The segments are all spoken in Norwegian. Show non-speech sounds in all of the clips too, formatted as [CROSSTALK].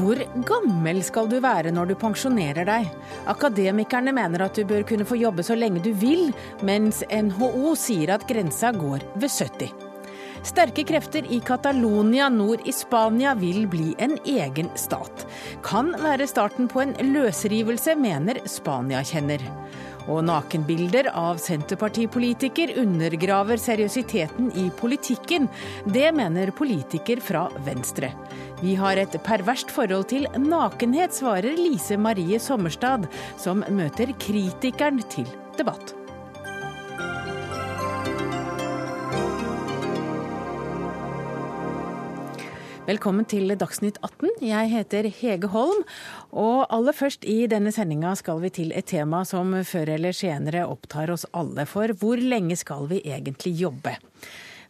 Hvor gammel skal du være når du pensjonerer deg? Akademikerne mener at du bør kunne få jobbe så lenge du vil, mens NHO sier at grensa går ved 70. Sterke krefter i Catalonia nord i Spania vil bli en egen stat. Kan være starten på en løsrivelse, mener Spania-kjenner. Og nakenbilder av Senterpartipolitiker undergraver seriøsiteten i politikken. Det mener politiker fra Venstre. Vi har et perverst forhold til nakenhet, svarer Lise Marie Sommerstad, som møter kritikeren til debatt. Velkommen til Dagsnytt 18. Jeg heter Hege Holm. Og aller først i denne sendinga skal vi til et tema som før eller senere opptar oss alle. For hvor lenge skal vi egentlig jobbe?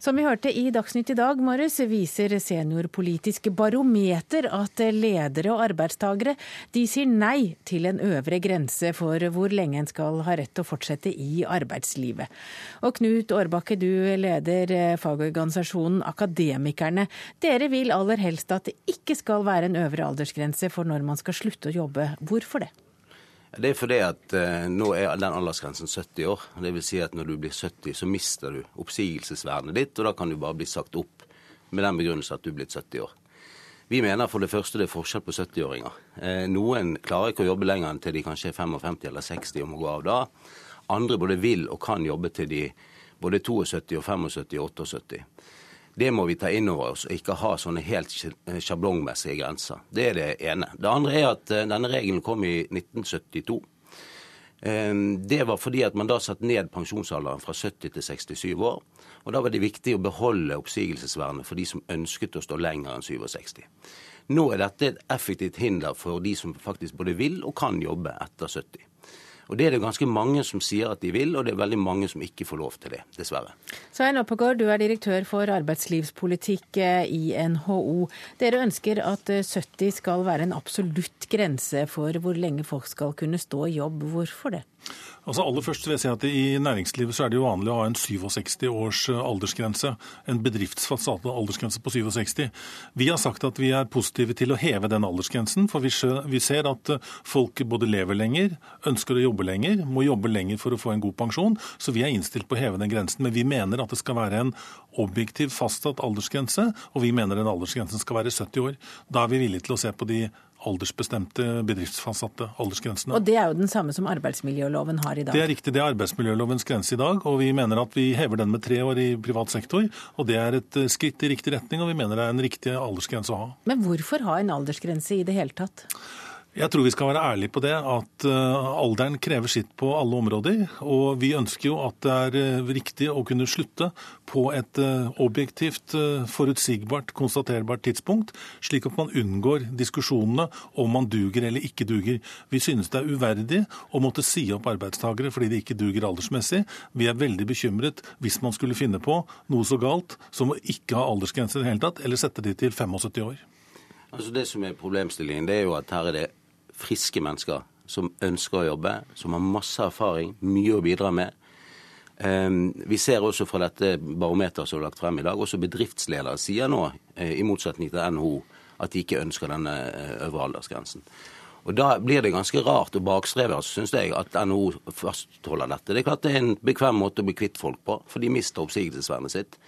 Som vi hørte i Dagsnytt i dag morges, viser seniorpolitisk barometer at ledere og arbeidstagere de sier nei til en øvre grense for hvor lenge en skal ha rett til å fortsette i arbeidslivet. Og Knut Årbakke, du leder fagorganisasjonen Akademikerne. Dere vil aller helst at det ikke skal være en øvre aldersgrense for når man skal slutte å jobbe. Hvorfor det? Det er fordi at eh, nå er den aldersgrensen 70 år. Det vil si at når du blir 70, så mister du oppsigelsesvernet ditt, og da kan du bare bli sagt opp med den begrunnelse at du er blitt 70 år. Vi mener for det første det er forskjell på 70-åringer. Eh, noen klarer ikke å jobbe lenger enn til de kanskje er 55 eller 60 og må gå av da. Andre både vil og kan jobbe til de både 72 og 75 og 78. Det må vi ta inn over oss, og ikke ha sånne helt sjablongmessige grenser. Det er det ene. Det andre er at eh, denne regelen kom i 1972. Eh, det var fordi at man da satte ned pensjonsalderen fra 70 til 67 år. Og da var det viktig å beholde oppsigelsesvernet for de som ønsket å stå lenger enn 67. Nå er dette et effektivt hinder for de som faktisk både vil og kan jobbe etter 70. Og Det er det ganske mange som sier at de vil, og det er veldig mange som ikke får lov til det, dessverre. Svein Oppegård, du er direktør for arbeidslivspolitikk eh, i NHO. Dere ønsker at 70 eh, skal være en absolutt grense for hvor lenge folk skal kunne stå i jobb. Hvorfor det? Altså aller først vil jeg si at I næringslivet så er det jo vanlig å ha en 67 års eh, aldersgrense. En bedriftsfastsatt aldersgrense på 67. Vi har sagt at vi er positive til å heve den aldersgrensen, for vi ser at eh, folk både lever lenger, ønsker å jobbe lenger, må jobbe lenger for å få en god pensjon. Så vi er innstilt på å heve den grensen. Men vi mener at det skal være en objektiv fastsatt aldersgrense, og vi mener den aldersgrensen skal være 70 år. Da er vi villige til å se på de aldersbestemte bedriftsfastsatte aldersgrensene. Og Det er jo den samme som arbeidsmiljøloven har i dag? Det er riktig, det er arbeidsmiljølovens grense i dag. og Vi mener at vi hever den med tre år i privat sektor. og Det er et eh, skritt i riktig retning, og vi mener det er en riktig aldersgrense å ha. Men hvorfor ha en aldersgrense i det hele tatt? Jeg tror vi skal være ærlige på det, at eh, alderen krever sitt på alle områder. Og vi ønsker jo at det er eh, riktig å kunne slutte på et eh, objektivt, forutsigbart, konstaterbart tidspunkt, slik at man unngår diskusjonene om man duger eller ikke duger. Vi synes det er uverdig å måtte si opp arbeidstakere fordi de ikke duger aldersmessig. Vi er veldig bekymret hvis man skulle finne på noe så galt som å ikke ha aldersgrense i det hele tatt, eller sette de til 75 år. Altså Det som er problemstillingen, det er jo at her er det friske mennesker som ønsker å jobbe, som har masse erfaring, mye å bidra med. Ehm, vi ser også fra dette barometeret som er lagt frem i dag, også bedriftsledere sier nå, eh, i motsetning til NHO, at de ikke ønsker denne eh, øvre aldersgrensen. Og Da blir det ganske rart og bakstreversk, syns jeg, at NHO fastholder dette. Det er klart det er en bekvem måte å bli kvitt folk på, for de mister oppsigelsesvernet sitt.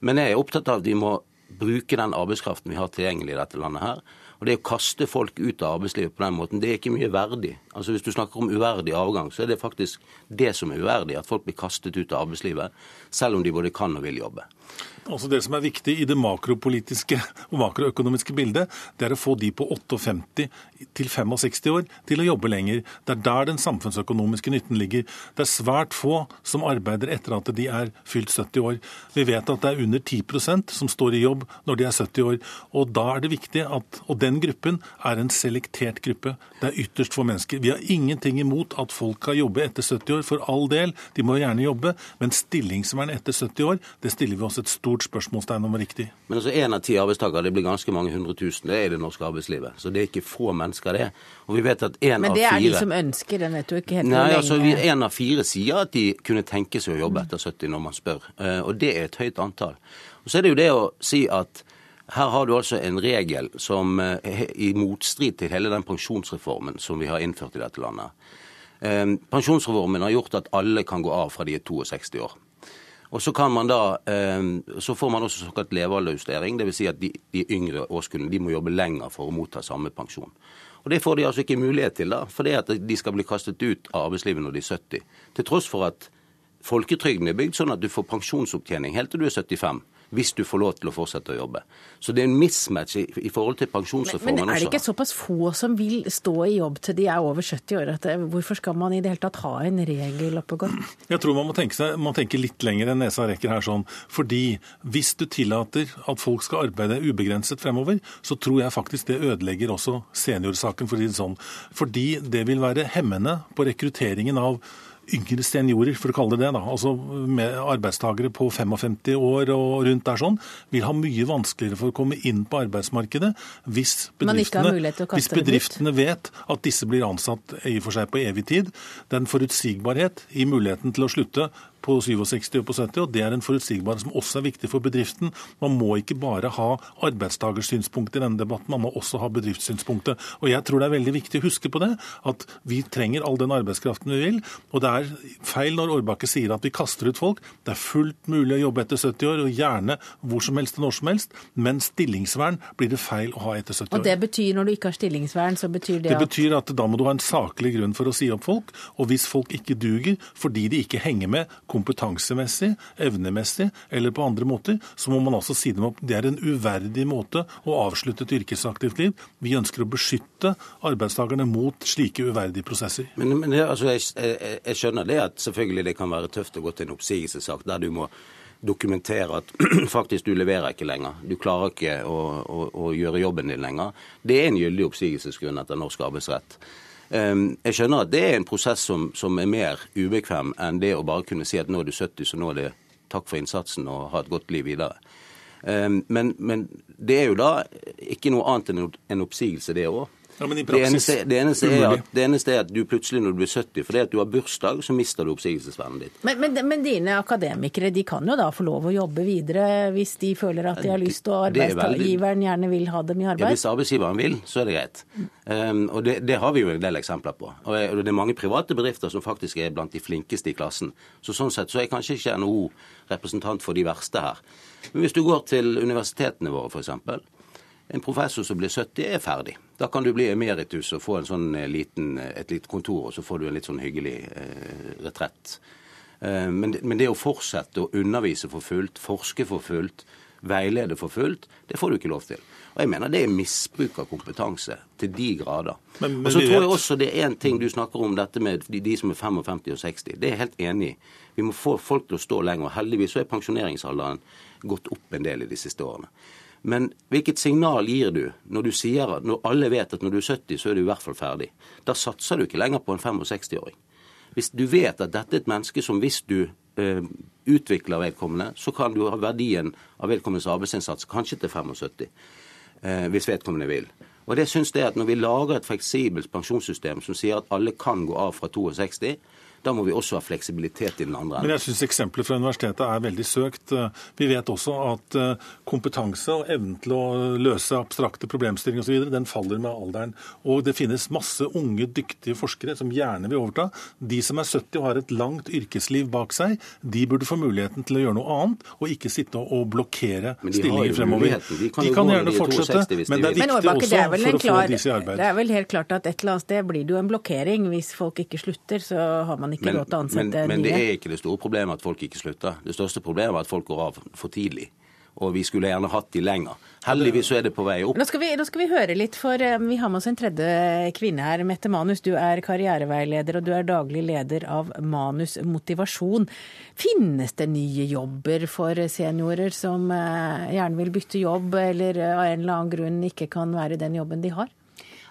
Men jeg er opptatt av at vi må bruke den arbeidskraften vi har tilgjengelig i dette landet her. Og det å kaste folk ut av arbeidslivet på den måten, det er ikke mye verdig. Altså Hvis du snakker om uverdig avgang, så er det faktisk det som er uverdig. At folk blir kastet ut av arbeidslivet, selv om de både kan og vil jobbe. Altså Det som er viktig i det makropolitiske og makroøkonomiske bildet, det er å få de på 58 til 65 år til å jobbe lenger. Det er der den samfunnsøkonomiske nytten ligger. Det er svært få som arbeider etter at de er fylt 70 år. Vi vet at det er under 10% som står i jobb når de er 70 år. Og da er det viktig at, og den gruppen er en selektert gruppe. Det er ytterst få mennesker. Vi har ingenting imot at folk kan jobbe etter 70 år, for all del. De må gjerne jobbe. Men stillingsvern etter 70 år, det stiller vi oss et stort spørsmålstegn om riktig. Men altså én av ti arbeidstakere, det blir ganske mange hundre tusen. Det er i det norske arbeidslivet. Så det er ikke få mennesker, det. Og vi vet at en Men av det er fire de som ønsker det, nettopp. du ikke helt Nei, altså En av fire sier at de kunne tenke seg å jobbe etter 70 når man spør. Eh, Og det er et høyt antall. Og Så er det jo det å si at her har du altså en regel som eh, er i motstrid til hele den pensjonsreformen som vi har innført i dette landet. Eh, Pensjonsreformen har gjort at alle kan gå av fra de er 62 år. Og så, kan man da, eh, så får man også såkalt levealderjustering. Dvs. Si at de, de yngre årskullene de må jobbe lenger for å motta samme pensjon. Og Det får de altså ikke mulighet til, da, fordi at de skal bli kastet ut av arbeidslivet når de er 70. Til tross for at folketrygden er bygd sånn at du får pensjonsopptjening helt til du er 75 hvis du får lov til å fortsette å jobbe. Så det er en mismatch i, i forhold til pensjonsreformen også. men er det også. ikke såpass få som vil stå i jobb til de er over 70 år? At det, hvorfor skal man i det hele tatt ha en regel oppe og gå? Jeg tror man må tenke, seg, man tenker litt lenger enn nesa rekker her. sånn. Fordi hvis du tillater at folk skal arbeide ubegrenset fremover, så tror jeg faktisk det ødelegger også seniorsaken. for å si det sånn. Fordi det vil være hemmende på rekrutteringen av yngre seniorer, for å kalle det det. da, altså med Arbeidstakere på 55 år og rundt der sånn, vil ha mye vanskeligere for å komme inn på arbeidsmarkedet hvis bedriftene, hvis bedriftene vet at disse blir ansatt i og for seg på evig tid. Det er en forutsigbarhet i muligheten til å slutte på 67 og på 70, og det er en forutsigbarhet som også er viktig for bedriften. Man må ikke bare ha arbeidstakersynspunkt i denne debatten, man må også ha bedriftssynspunktet. Og jeg tror det er veldig viktig å huske på det, at vi trenger all den arbeidskraften vi vil. Og det er feil når Årbakke sier at vi kaster ut folk. Det er fullt mulig å jobbe etter 70 år, og gjerne hvor som helst og når som helst, men stillingsvern blir det feil å ha etter 70 år. Og det betyr, når du ikke har stillingsvern, så betyr det, at... Det betyr at da må du ha en saklig grunn for å si opp folk. Og hvis folk ikke duger fordi de ikke henger med kompetansemessig, evnemessig eller på andre måter, så må man altså si dem opp. Det er en uverdig måte å avslutte et yrkesaktivt liv. Vi ønsker å beskytte arbeidstakerne mot slike uverdige prosesser. Men, men altså, jeg, jeg, jeg skjønner det at selvfølgelig det kan være tøft å gå til en oppsigelsessak der du må dokumentere at [CLEARS THROAT] faktisk du leverer ikke lenger. Du klarer ikke å, å, å gjøre jobben din lenger. Det er en gyldig oppsigelsesgrunn etter norsk arbeidsrett. Um, Jeg skjønner at det er en prosess som, som er mer ubekvem enn det å bare kunne si at nå er du 70, så nå er det takk for innsatsen og ha et godt liv videre. Um, Men, men det er jo da ikke noe annet enn en oppsigelse, det òg. Ja, men i Det eneste, det, eneste er at, det eneste er at du plutselig når du blir 70, fordi at du har bursdag, så mister du oppsigelsesvernet ditt. Men, men, men dine akademikere de kan jo da få lov å jobbe videre hvis de føler at de har lyst, og er arbeidsgiveren gjerne vil ha dem i arbeid? Ja, hvis arbeidsgiveren vil, så er det greit. Um, og det, det har vi jo en del eksempler på. Og og det er mange private bedrifter som faktisk er blant de flinkeste i klassen. Så sånn sett så er kanskje ikke NHO representant for de verste her. Men hvis du går til universitetene våre, f.eks. En professor som blir 70, er ferdig. Da kan du bli emeritus og få en sånn eh, liten, et lite kontor, og så får du en litt sånn hyggelig eh, retrett. Eh, Men, men det å fortsette å undervise for fullt, forske for fullt, veilede for fullt, det får du ikke lov til. Og jeg mener det er misbruk av kompetanse til de grader. Men- men og så tror jeg også det er en ting du snakker om, dette med de, de som er 55 og 60. Det er jeg helt enig i. Vi må få folk til å stå lenger. Heldigvis så er pensjoneringsalderen gått opp en del i de siste årene. Men hvilket signal gir du når du sier at når alle vet at når du er 70, så er du i hvert fall ferdig? Da satser du ikke lenger på en 65-åring. Hvis du vet at dette er et menneske som hvis du eh, utvikler vedkommende, så kan du ha verdien av vedkommendes arbeidsinnsats kanskje til 75, eh, hvis vedkommende vil. Og det synes jeg at Når vi lager et fleksibelt pensjonssystem som sier at alle kan gå av fra 62, da må vi også ha fleksibilitet i den andre enden. Men jeg syns eksempelet fra universitetet er veldig søkt. Vi vet også at eh, kompetanse og evnen til å løse abstrakte problemstillinger osv., den faller med alderen. Og det finnes masse unge, dyktige forskere som gjerne vil overta. De som er 70 og har et langt yrkesliv bak seg, de burde få muligheten til å gjøre noe annet, og ikke sitte og blokkere Men de har stillinger fremover. De kan de kan gjerne er fortsette, 62 men det er viktig også er, for å få disse i arbeid. det er vel helt klart at et eller annet sted blir det jo en blokkering. Hvis folk ikke slutter, så har man ikke råd til å men, nye. men det er ikke det store problemet at folk ikke slutter. Det største problemet er at folk går av for tidlig. og vi skulle gjerne hatt de lenger. Heldigvis så er det på vei opp. Nå skal vi, nå skal vi høre litt, for eh, vi har med oss en tredje kvinne her. Mette Manus, du er karriereveileder og du er daglig leder av Manus Motivasjon. Finnes det nye jobber for seniorer som eh, gjerne vil bytte jobb, eller av en eller annen grunn ikke kan være den jobben de har?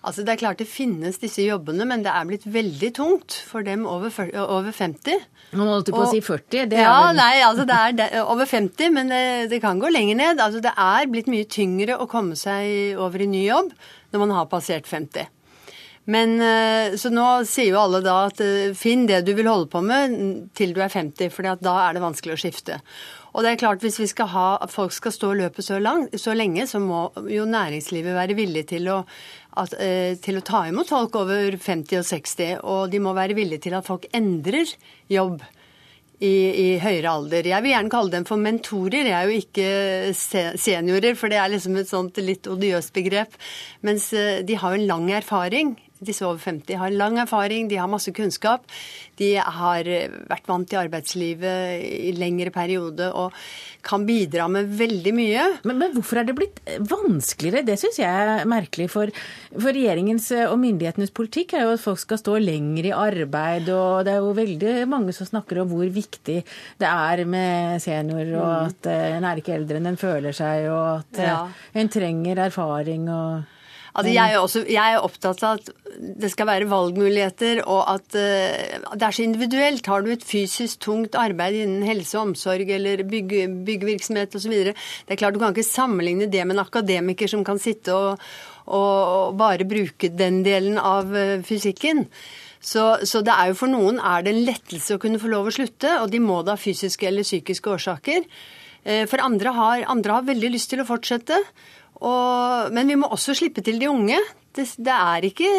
Altså Det er klart det finnes disse jobbene, men det er blitt veldig tungt for dem over, over 50. Nå holdt på å si 40. Det er ja, vel... nei, altså det er det, over 50, men det, det, kan gå lenger ned. Altså Det er blitt mye tyngre å komme seg over i ny jobb når man har passert 50. Men, eh, Så nå sier jo alle da at eh, finn det du vil holde på med til du er 50, for da er det vanskelig å skifte. Og det er klart, Hvis vi skal ha, at folk skal stå løpet så, lang, så lenge, så må jo næringslivet være villig til å at, eh, til å ta imot folk over 50 og 60, og de må være villige til at folk endrer jobb. I, i, høyere alder. Jeg vil gjerne kalle dem for mentorer. Jeg er jo ikke seniorer, for det er liksom et sånt litt odiøst begrep. Mens eh, de har jo en lang erfaring disse over 50 har lang erfaring, de har masse kunnskap. De har vært vant til arbeidslivet i lengre periode og kan bidra med veldig mye. Men, men hvorfor er det blitt vanskeligere? Det syns jeg er merkelig. For, for, regjeringens og myndighetenes politikk er jo at folk skal stå lenger i arbeid. Og det er jo veldig mange som snakker om hvor viktig det er med senior, og mm. at en er ikke eldre enn en føler seg, og at ja. en trenger erfaring og Altså, jeg, er også, jeg, er opptatt av at det skal være valgmuligheter, og at uh, det er så individuelt. Har du et fysisk tungt arbeid innen helse og omsorg eller bygge, byggevirksomhet osv. Det er klart Du kan ikke sammenligne det med en akademiker som kan sitte og, og bare bruke den delen av uh, fysikken. Så, så, det er jo for noen er det en lettelse å kunne få lov å slutte, og de må da ha fysiske eller psykiske årsaker. Uh, for andre har, andre har veldig lyst til å fortsette. Og, men vi må også slippe til de unge. Det, det, er ikke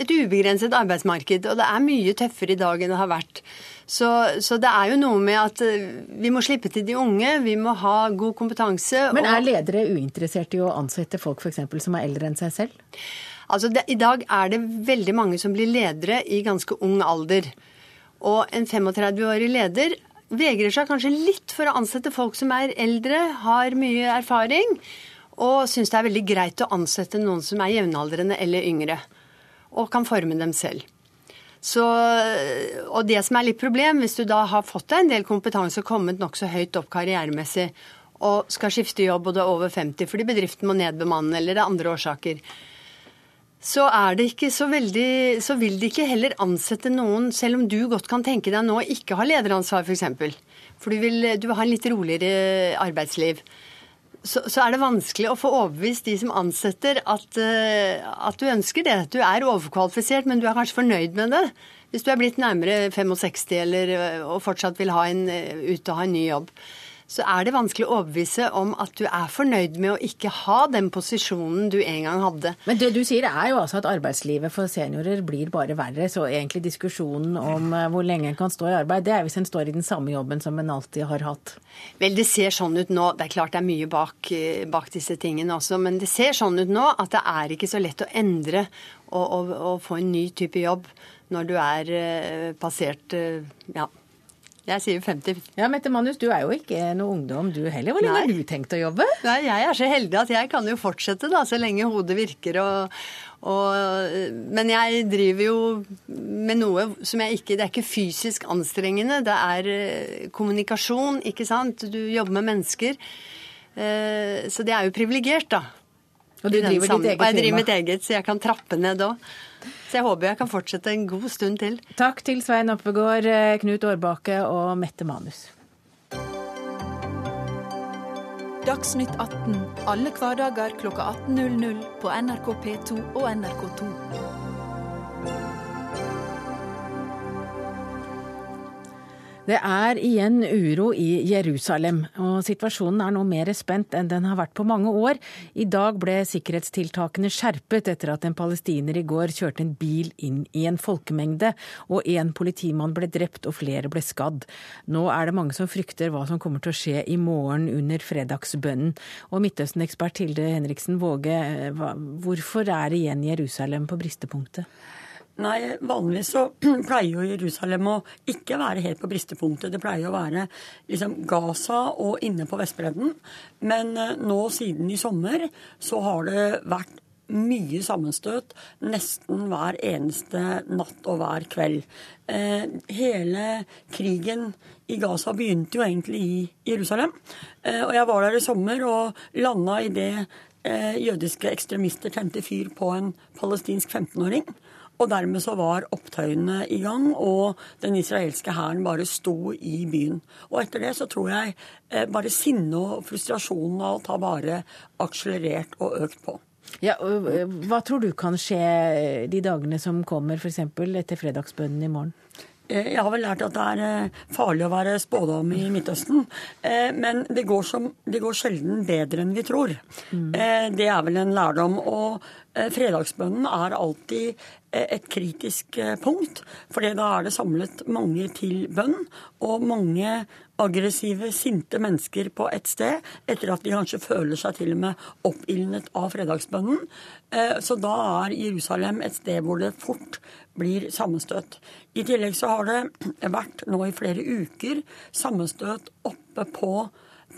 et ubegrenset arbeidsmarked, og det er mye tøffere i dag enn det har vært. Så, så, det er jo noe med at eh, vi må slippe til de unge, vi må ha god kompetanse. Men er ledere uinteressert i å ansette folk f.eks. som er eldre enn seg selv? Altså, det, I dag er det veldig mange som blir ledere i ganske ung alder. Og en 35-årig leder vegrer seg kanskje litt for å ansette folk som er eldre, har mye erfaring og syns det er veldig greit å ansette noen som er jevnaldrende eller yngre, og kan forme dem selv. Så, og det som er litt problem, hvis du da har fått deg en del kompetanse og kommet nokså høyt opp karrieremessig, og skal skifte jobb og du er over 50 fordi bedriften må nedbemanne eller det er andre årsaker, så så veldig Så vil de ikke heller ansette noen, selv om du godt kan tenke deg nå ikke ha lederansvar, f.eks. For, for du vil, du vil ha en litt roligere arbeidsliv så, så, er det vanskelig å få overbevist de som ansetter at, uh, at, du ønsker det. Du er overkvalifisert, men du er kanskje fornøyd med det. Hvis du er blitt nærmere 65 eller, eh, og fortsatt vil ha en, uh, ut og ha en ny jobb så er det vanskelig å overbevise om at du er fornøyd med å ikke ha den posisjonen du en gang hadde. Men det du sier er jo altså at arbeidslivet for seniorer blir bare verre. Så egentlig diskusjonen om eh, hvor lenge en kan stå i arbeid, det er hvis en står i den samme jobben som en alltid har hatt. Vel, det ser sånn ut nå. Det er klart det er mye bak, eh, bak disse tingene også, men det ser sånn ut nå at det er ikke så lett å endre og, og, og få en ny type jobb når du er uh, passert ja, jeg sier 50. Ja, Mette Manus, du er jo ikke noe ungdom du heller. Hvor lenge har du tenkt å jobbe? Nei, Jeg er så heldig at jeg kan jo fortsette da, så lenge hodet virker. Og, og, men jeg driver jo med noe som jeg ikke Det er ikke fysisk anstrengende. Det er eh, kommunikasjon, ikke sant. Du jobber med mennesker. Eh, så det er jo privilegert, da. Og du driver ditt eget firma? Og jeg driver mitt eget, så jeg kan trappe ned òg. Så jeg håper jeg kan fortsette en god stund til. Takk til Svein Oppegård, Knut Årbake og Mette Manus. Dagsnytt 18 alle hverdager kl 18.00 på NRK P2 og NRK2. Det er igjen uro i Jerusalem, og situasjonen er nå mer spent enn den har vært på mange år. I dag ble sikkerhetstiltakene skjerpet etter at en palestiner i går kjørte en bil inn i en folkemengde, og en politimann ble drept og flere ble skadd. Nå er det mange som frykter hva som kommer til å skje i morgen under fredagsbønnen. Og Midtøsten-ekspert Hilde Henriksen Våge, hvorfor er igjen Jerusalem på bristepunktet? Nei, vanligvis så [CLEARS THROAT] pleier jo Jerusalem å ikke være helt på bristepunktet. Det pleier å være liksom Gaza og inne på Vestbredden. Men eh, nå siden i sommer så har det vært mye sammenstøt nesten hver eneste natt og hver kveld. Eh, hele krigen i Gaza begynte jo egentlig i Jerusalem. Eh, og jeg var der i sommer og landa i det jødiske ekstremister tente fyr på en palestinsk 15-åring. Og dermed så var opptøyene i gang, og den israelske hæren bare sto i byen. Og etter det så tror jeg eh, bare sinnet og frustrasjonen av alt har bare akselerert og økt på. Ja, hva tror du kan skje de dagene som kommer, f.eks. etter fredagsbønnen i morgen? Eh, jeg har vel lært at det er eh, farlig å være spådom i Midtøsten. Men det går, som, det går sjelden bedre enn vi tror. Mm. Det er vel en lærdom. Og fredagsbønnen er alltid et kritisk punkt. For da er det samlet mange til bønn, og mange aggressive, sinte mennesker på ett sted etter at de kanskje føler seg til og med oppildnet av fredagsbønnen. Eh, så da er Jerusalem et sted hvor det fort blir sammenstøt. I tillegg så har det vært nå i flere uker sammenstøt oppe på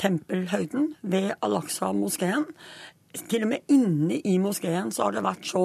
tempelhøyden ved Al-Aqsa-moskeen. Til og med inne i moskeen så har det vært så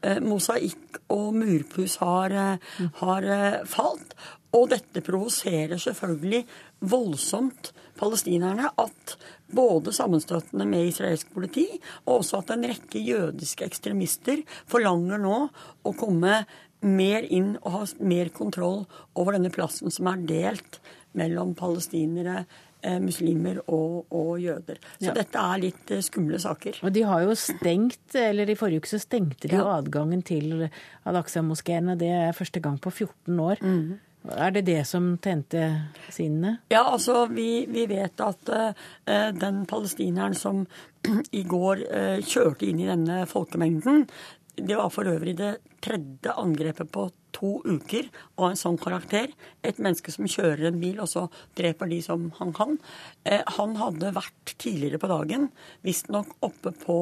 eh, mosaikk og murpuss har, eh, har eh, falt. Og dette provoserer selvfølgelig voldsomt palestinerne at både sammenstøtene med israelsk politi og også at en rekke jødiske ekstremister forlanger nå å komme mer inn og ha mer kontroll over denne plassen som er delt mellom palestinere, eh, muslimer og, og, jøder. Så ja. dette er litt eh, skumle saker. Og de har jo stengt, eller i forrige uke så stengte de ja. adgangen til Al-Aqsa-moskeen, det er første gang på 14 år. Mm. Er det det som tente sinnene? Ja, altså vi, vi vet at uh, den palestineren som [CLEARS THROAT] i går uh, kjørte inn i denne folkemengden, det var for øvrig det tredje angrepet på to uker av en sånn karakter. Et menneske som kjører en bil, og så dreper de som han kan. Eh, han hadde vært tidligere på dagen, visstnok oppe på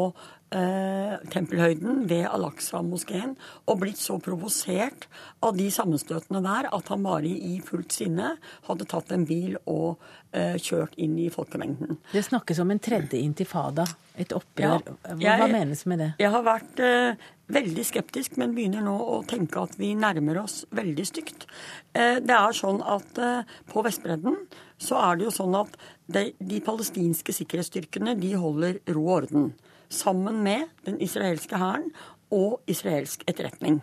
eh, tempelhøyden ved Al-Aqsa-moskeen og blitt så provosert av de sammenstøtene der at han bare i fullt sinne hadde tatt en bil og eh, kjørt inn i folkemengden. Det snakkes om en tredje intifada, et opprør. Ja, jeg, Hva menes med det? Jeg har vært eh, veldig skeptisk, men begynner nå å tenke at vi nærmer oss veldig stygt. Eh, det er sånn at eh, på Vestbredden så er det jo sånn at de, de palestinske sikkerhetsstyrkene de holder ro og orden sammen med den israelske hæren og israelsk etterretning.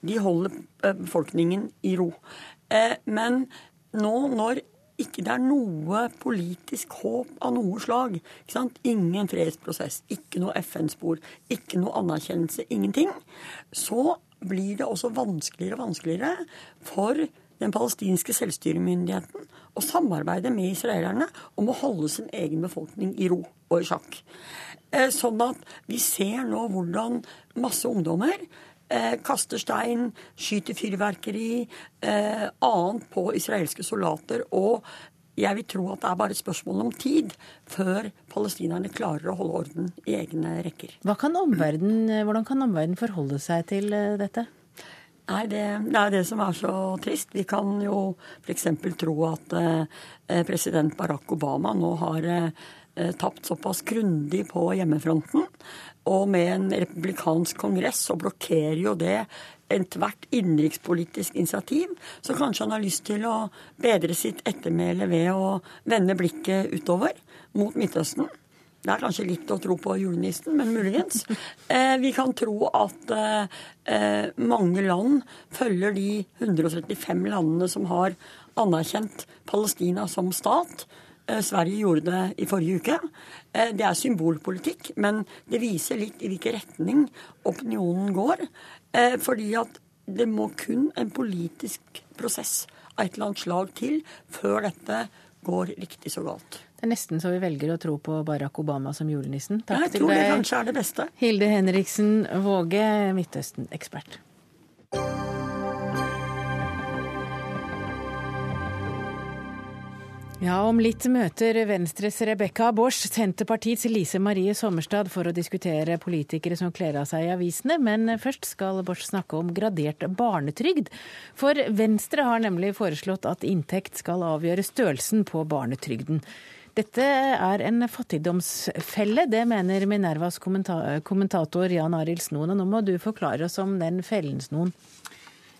De holder eh, befolkningen i ro. Eh, men nå når ikke det er noe politisk håp av noe slag, ingen fredsprosess, ikke noe FN-spor, ikke noe anerkjennelse, ingenting, så blir det også vanskeligere og vanskeligere for den palestinske selvstyremyndigheten å samarbeide med israelerne om å holde sin egen befolkning i ro og i sjakk. Eh, sånn at vi ser nå hvordan masse ungdommer eh, kaster stein, skyter fyrverkeri, eh, annet på israelske soldater. Og jeg vil tro at det er bare et spørsmål om tid før palestinerne klarer å holde orden i egne rekker. Kan hvordan kan omverdenen forholde seg til dette? Nei, det, det, er det som er så trist. Vi kan jo f.eks. tro at eh, president Barack Obama nå har eh, tapt såpass grundig på hjemmefronten. Og med en republikansk kongress så blokkerer jo det ethvert innenrikspolitisk initiativ. Så kanskje han har lyst til å bedre sitt ettermæle ved å vende blikket utover mot Midtøsten. Det er kanskje litt å tro på julenissen, men muligens. [LAUGHS] Eh, vi kan tro at eh, mange land følger de 135 landene som har anerkjent Palestina som stat. Eh, Sverige gjorde det i forrige uke. Eh, det er symbolpolitikk, men det viser litt i hvilken retning opinionen går. Eh, fordi at det må kun en politisk prosess av et eller annet slag til før dette går riktig så galt. Det er nesten så vi velger å tro på Barack Obama som julenissen. Takk ja, jeg tror det kanskje er det beste. Hilde Henriksen Våge, Midtøsten-ekspert. Ja, Om litt møter Venstres Rebekka Bosch Senterpartiets Lise Marie Sommerstad for å diskutere politikere som kler av seg i avisene, men først skal Bosch snakke om gradert barnetrygd. For Venstre har nemlig foreslått at inntekt skal avgjøre størrelsen på barnetrygden. Dette er en fattigdomsfelle, det mener Minervas kommentator Jan Arild Snoen. Nå må du forklare oss om den fellen, Snoen.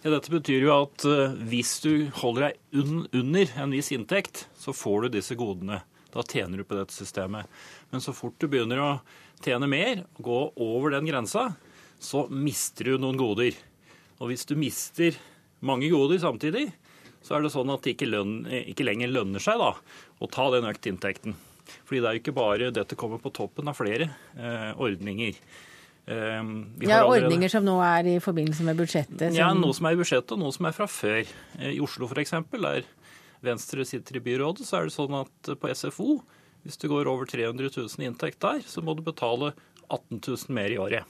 Ja, dette betyr jo at uh, hvis du holder deg un under en viss inntekt, så får du disse godene. Da tjener du på dette systemet. Men så fort du begynner å tjene mer, gå over den grensa, så mister du noen goder. Og hvis du mister mange goder samtidig, så er det sånn at det ikke, løn, ikke lenger lønner seg da, å ta den økte inntekten. Fordi det er jo ikke bare dette kommer på toppen av flere eh, ordninger. Ehm, ja, Ordninger som nå er i forbindelse med budsjettet? Som... Ja, Noe som er i budsjettet, og noe som er fra før. Eh, I Oslo f.eks., der Venstre sitter i byrådet, så er det sånn at på SFO, hvis du går over 300 000 i inntekt der, så må du betale 18 000 mer i året.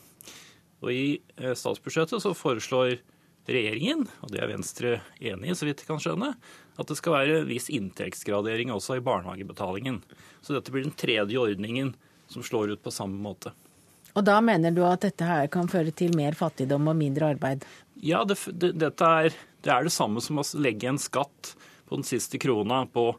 Og i eh, statsbudsjettet så foreslår regjeringen, og det er Venstre enig i, så vidt jeg kan skjønne, at det skal være viss inntektsgradering også i barnehagebetalingen. Så dette blir den tredje ordningen som slår ut på samme måte. Og da mener du at dette her kan føre til mer fattigdom og mindre arbeid? Ja, det, det, dette er det, er det samme som å legge en skatt på den siste krona på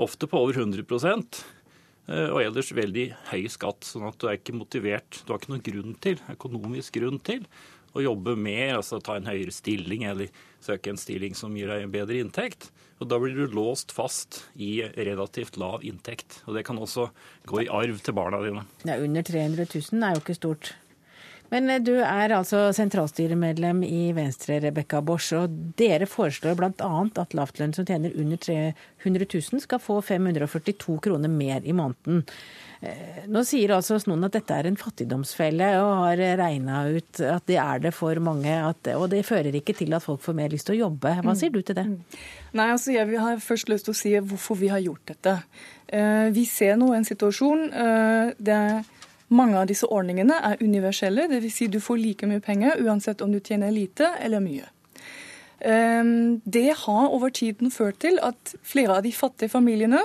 ofte på over 100 eh, og ellers veldig høy skatt, sånn at du er ikke motivert. Du har ikke noen grunn til, økonomisk grunn til å jobbe mer, altså ta en høyere stilling eller søke en stilling som gir deg en bedre inntekt. Og Da blir du låst fast i relativt lav inntekt. Og Det kan også gå i arv til barna dine. Ja, Under 300 000 er jo ikke stort. Men eh, du er altså sentralstyremedlem i Venstre, Rebekka Borch. Og dere foreslår bl.a. at lavtlønn som tjener under 300 000 skal få 542 kroner mer i måneden. Eh, nå sier altså Snoen at dette er en fattigdomsfelle, og har regna ut at det er det for mange. At, og det fører ikke til at folk får mer lyst til å jobbe. Hva sier du til det? Mm. Nei, altså Jeg vil ha først lyst til å si hvorfor vi har gjort dette. Eh, vi ser nå en situasjon eh, der mange av disse ordningene er universelle. Dvs. Si du får like mye penger uansett om du tjener lite eller mye. Det har over tiden ført til at flere av de fattige familiene,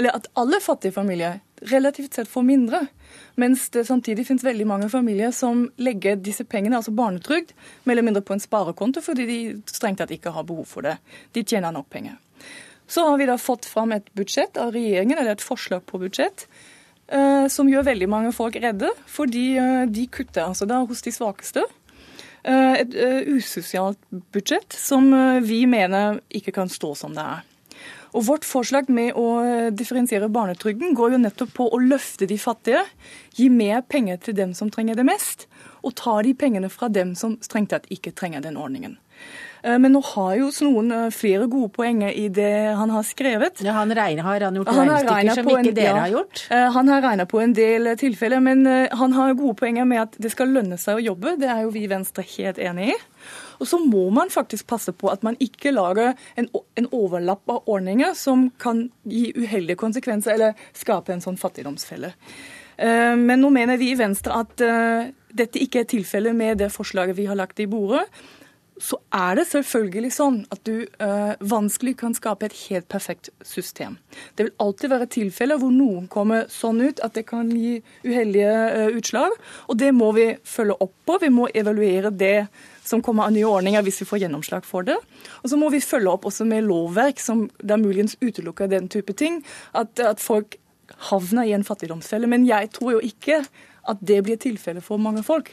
eller at alle fattige familier relativt sett får mindre. Mens det samtidig finnes veldig mange familier som legger disse pengene, altså barnetrygd, mer eller mindre på en sparekonto fordi de strengt tatt ikke har behov for det. De tjener nok penger. Så har vi da fått fram et budsjett av regjeringen, eller et forslag på budsjett, eh, som gjør veldig mange folk redde, fordi eh, de kutter altså da hos de svakeste. Eh, et usosialt budsjett som vi mener ikke kan stå som det er. Og Vårt forslag med å eh, differensiere barnetrygden går jo nettopp på å løfte de fattige, gi mer penger til dem som trenger det mest, og ta de pengene fra dem som strengt tatt ikke trenger den ordningen. Eh, men nå har jo noen eh, flere gode poenger i det han har skrevet. Ja, han regner, har han gjort han regnestykker som ikke en, dere har gjort? Han har regna på en del tilfeller, men han har gode poenger med at det skal lønne seg å jobbe. Det er jo vi i Venstre helt enig i. Og så må man faktisk passe på at man ikke lager en, en overlapp av ordninger som kan gi uheldige konsekvenser eller skape en sånn fattigdomsfelle. Eh, men nå mener vi i Venstre at eh, dette ikke er tilfellet med det forslaget vi har lagt i bordet. Så er det selvfølgelig sånn at du uh, vanskelig kan skape et helt perfekt system. Det vil alltid være tilfeller hvor noen kommer sånn ut at det kan gi uheldige uh, utslag. Og det må vi følge opp på. Vi må evaluere det som kommer av nye ordninger hvis vi får gjennomslag for det. Og så må vi følge opp også med lovverk som da muligens utelukker den type ting. At, at folk havner i en fattigdomsfelle. Men jeg tror jo ikke at det blir tilfellet for mange folk.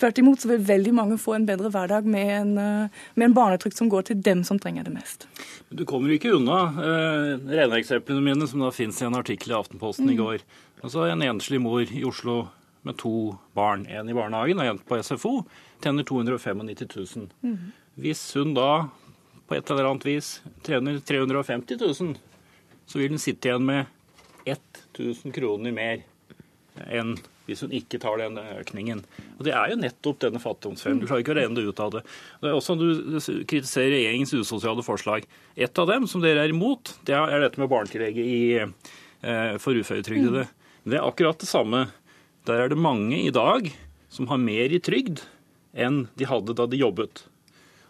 Tvert imot så vil veldig mange få en bedre hverdag med en, eh, med en barnetrygd som går til dem som trenger det mest. Du kommer ikke unna eh, regneeksemplene mine, som da finnes i en artikkel i Aftenposten mm. i går. Altså En enslig mor i Oslo med to barn, en i barnehagen og en på SFO, tjener 295 000. Mm. Hvis hun da på et eller annet vis tjener 350 000, så vil hun sitte igjen med 1000 kroner mer enn hvis hun ikke tar den økningen. Og Det er jo nettopp denne fattigdomsfellen. Du klarer ikke å regne det ut av det. Det er også Du kritiserer regjeringens usosiale forslag. Et av dem som dere er imot, det er dette med barnetillegget eh, for uføretrygdede. Mm. Det er akkurat det samme. Der er det mange i dag som har mer i trygd enn de hadde da de jobbet.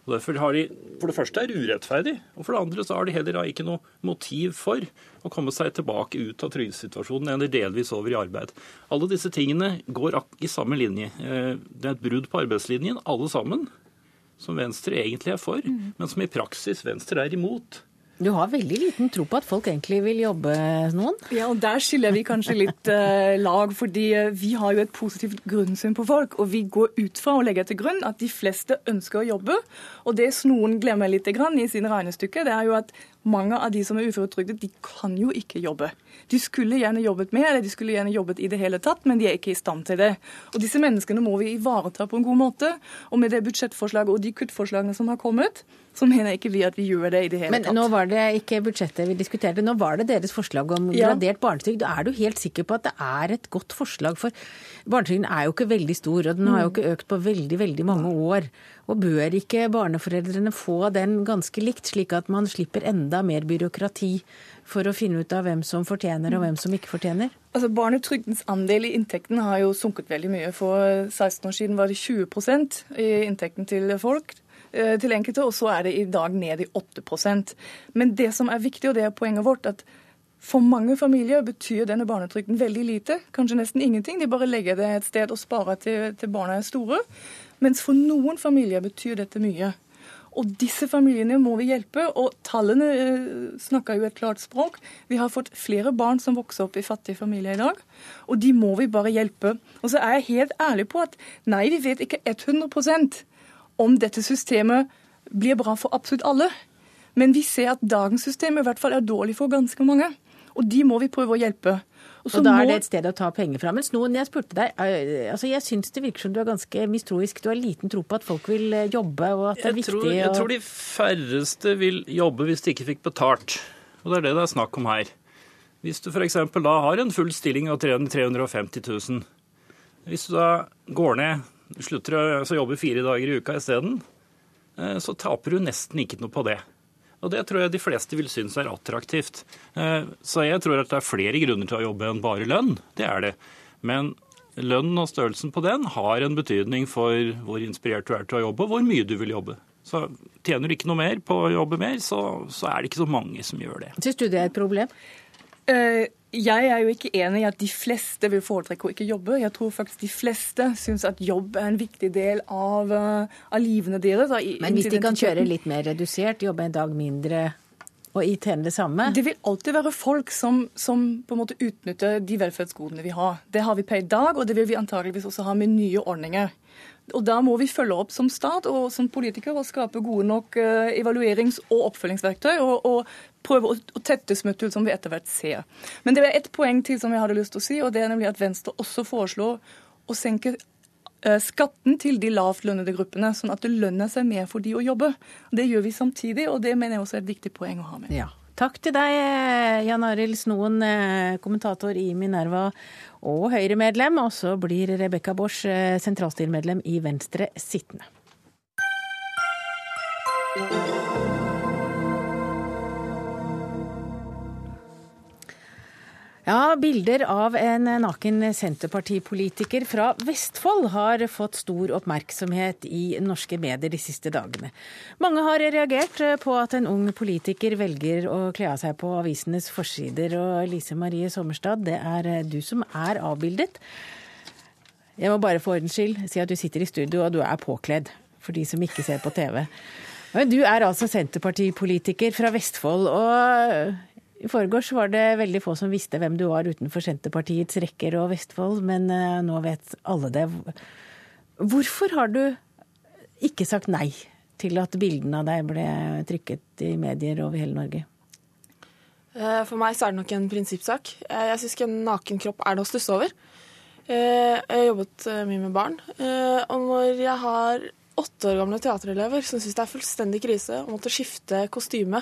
Og derfor har de, For det første er det urettferdig, og for det andre så har de heller ikke noe motiv for å komme seg tilbake ut av trygdesituasjonen eller delvis over i arbeid. Alle disse tingene går i samme linje. Eh, det er et brudd på arbeidslinjen, alle sammen, som Venstre egentlig er for, mm. men som i praksis Venstre er imot. Du har veldig liten tro på at folk egentlig vil jobbe noen? Ja, og der skiller vi kanskje litt uh, lag, fordi uh, vi har jo et positivt grunnsyn på folk. Og vi går ut fra og legger til grunn at de fleste ønsker å jobbe. Og det noen glemmer litt i sine regnestykker, det er jo at mange av de som er uføretrygdet, de kan jo ikke jobbe. De skulle gjerne jobbet mer, eller de skulle gjerne jobbet i det hele tatt, men de er ikke i stand til det. Og Disse menneskene må vi ivareta på en god måte. Og med det budsjettforslaget og de kuttforslagene som har kommet, så mener ikke vi at vi gjør det i det hele men, tatt. Men nå var det ikke budsjettet vi diskuterte, nå var det deres forslag om ja. gradert barnetrygd. Er du helt sikker på at det er et godt forslag? For barnetrygden er jo ikke veldig stor, og den har jo mm. ikke økt på veldig, veldig mange år. Og bør ikke barneforeldrene få den ganske likt, slik at man slipper enda mer byråkrati for å finne ut av hvem som fortjener og hvem som ikke fortjener? Altså Barnetrygdens andel i inntekten har jo sunket veldig mye. For 16 år siden var det 20% i inntekten til folk eh, til enkelte, og så er det i dag ned i 8% Men det som er viktig, og det er poenget vårt, at for mange familier betyr denne barnetrygden veldig lite, kanskje nesten ingenting. De bare legger det et sted og sparer til, til barna er store. Mens for noen familier betyr dette mye. Og disse familiene må vi hjelpe, og tallene eh, snakker jo et klart språk. Vi har fått flere barn som vokser opp i fattige familier i dag, og de må vi bare hjelpe. Og så er jeg helt ærlig på at nei, vi vet ikke 100% om dette systemet blir bra for absolutt alle. Men vi ser at dagens system i hvert fall er dårlig for ganske mange. Og de må vi prøve å hjelpe. Og, og da er det et sted å ta penger fra. Men noen jeg spurte deg, altså jeg syns det virker som du er ganske mistroisk. Du har liten tro på at folk vil eh, jobbe, og at det er jeg viktig tror, Jeg tror de færreste vil jobbe hvis de ikke fikk betalt. Og det er det det er snakk om her. Hvis du f.eks. da har en full stilling av 350 000, hvis du da går ned, slutter å jobbe fire dager i uka isteden, eh, så taper du nesten ikke noe på det. Og det tror jeg de fleste vil synes er attraktivt. Eh, så jeg tror at det er flere grunner til å jobbe enn bare lønn. Det er det. Men lønnen og størrelsen på den har en betydning for hvor inspirert du er til å jobbe, og hvor mye du vil jobbe. Så tjener du ikke noe mer på å jobbe mer, så, så er det ikke så mange som gjør det. Syns du det er et problem? Uh, jeg er jo ikke enig i at de fleste vil foretrekke å ikke jobbe. Jeg tror faktisk de fleste syns at jobb er en viktig del av, uh, av livene deres. Men hvis de kan kjøre litt mer redusert, jobbe en dag mindre og tjene det samme? Det vil alltid være folk som, som, på en måte utnytter de velferdsgodene vi har. Det har vi på i dag, og det vil vi antageligvis også ha med nye ordninger. Og Da må vi følge opp som stat og som politiker og skape gode nok uh, evaluerings- og oppfølgingsverktøy. Og, og prøve å, tette smutthull som vi etter hvert ser. Men det er ett poeng til som jeg hadde lyst til å si, og det er nemlig at Venstre også foreslår å senke uh, skatten til de lavtlønnede gruppene, sånn at det lønner seg mer for de å jobbe. Det gjør vi samtidig, og det mener jeg også er et viktig poeng å ha med. Ja. Takk til deg, Jan Arild Snoen, kommentator i Minerva og Høyre-medlem. Og så blir Rebekka Borsch, sentralstyremedlem i Venstre sittende. Ja, Bilder av en naken Senterpartipolitiker fra Vestfold har fått stor oppmerksomhet i norske medier de siste dagene. Mange har reagert på at en ung politiker velger å kle av seg på avisenes forsider. Og Lise Marie Sommerstad, det er du som er avbildet. Jeg må bare for ordens skyld si at du sitter i studio og du er påkledd, for de som ikke ser på TV. Men du er altså Senterpartipolitiker fra Vestfold. og i forgårs var det veldig få som visste hvem du var utenfor Senterpartiets rekker og Vestfold, men eh, nå vet alle det. Hvorfor har du ikke sagt nei til at bildene av deg ble trykket i medier over hele Norge? Eh, for meg så er det nok en prinsippsak. Eh, jeg syns ikke en naken kropp er noe å stusse over. Jeg har jobbet mye med barn, og når jeg har åtte år gamle teaterelever som syns det er fullstendig krise å måtte skifte kostyme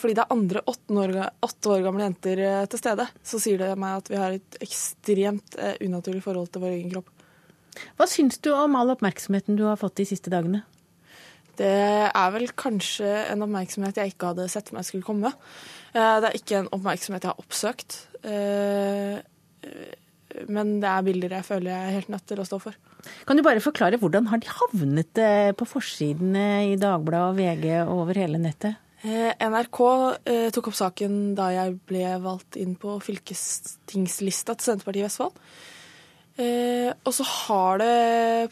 fordi det er andre åtte år, år gamle jenter eh, til stede, så sier det meg at vi har et ekstremt eh, unaturlig forhold til vår egen kropp. Hva syns du om all oppmerksomheten du har fått de siste dagene? Det er vel kanskje en oppmerksomhet jeg ikke hadde sett meg skulle komme. Det er ikke en oppmerksomhet jeg har oppsøkt. Men det er bilder jeg føler jeg er helt nødt til å stå for. Kan du bare forklare hvordan har de havnet eh, på forsidene i Dagbladet og VG og over hele nettet? Eh, NRK eh, tok opp saken da jeg ble valgt inn på fylkestingslista til Senterpartiet i Vestfold. Eh, og så har det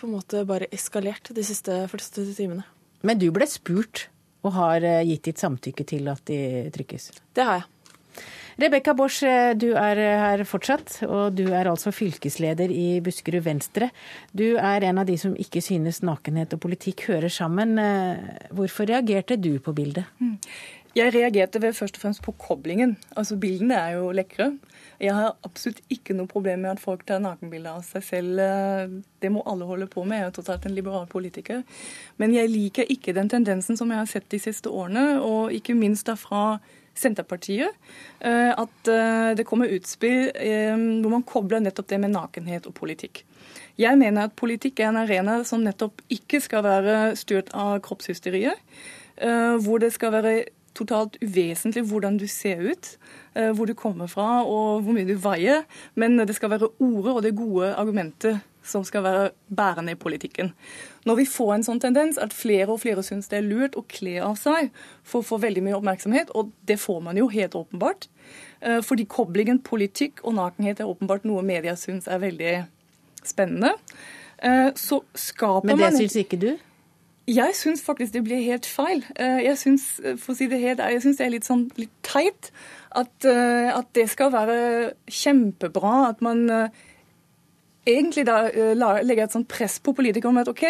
på en måte bare eskalert de siste 40 timene. Men du ble spurt og har gitt ditt samtykke til at de trykkes? Det har jeg. Rebekka Bosch, eh, du er her fortsatt, og du er altså fylkesleder i Buskerud Venstre. Du er en av de som ikke synes nakenhet og politikk hører sammen. Eh, hvorfor reagerte du på bildet? Jeg reagerte ved først og fremst på koblingen. Altså Bildene er jo lekre. Jeg har absolutt ikke noe problem med at folk tar nakenbilder av seg selv. Det må alle holde på med. Jeg er tross alt en liberal politiker. Men jeg liker ikke den tendensen som jeg har sett de siste årene, og ikke minst da fra Senterpartiet, eh, at eh, det kommer utspill eh, hvor man kobler nettopp det med nakenhet og politikk. Jeg mener at politikk er en arena som nettopp ikke skal være styrt av kroppshysteriet. Hvor det skal være totalt uvesentlig hvordan du ser ut, hvor du kommer fra og hvor mye du veier. Men det skal være ordet og det gode argumentet som skal være bærende i politikken. Når vi får en sånn tendens at flere og flere syns det er lurt å kle av seg for å få veldig mye oppmerksomhet, og det får man jo helt åpenbart, eh, fordi koblingen politikk og nakenhet er åpenbart noe media syns er veldig spennende, eh, så skaper man Men det man syns ikke du? Jeg syns faktisk det blir helt feil. Eh, jeg syns, for å si det helt, jeg synes det er litt sånn litt teit at, at det skal være kjempebra at man egentlig da eh, legger et sånt press på politikere om at OK,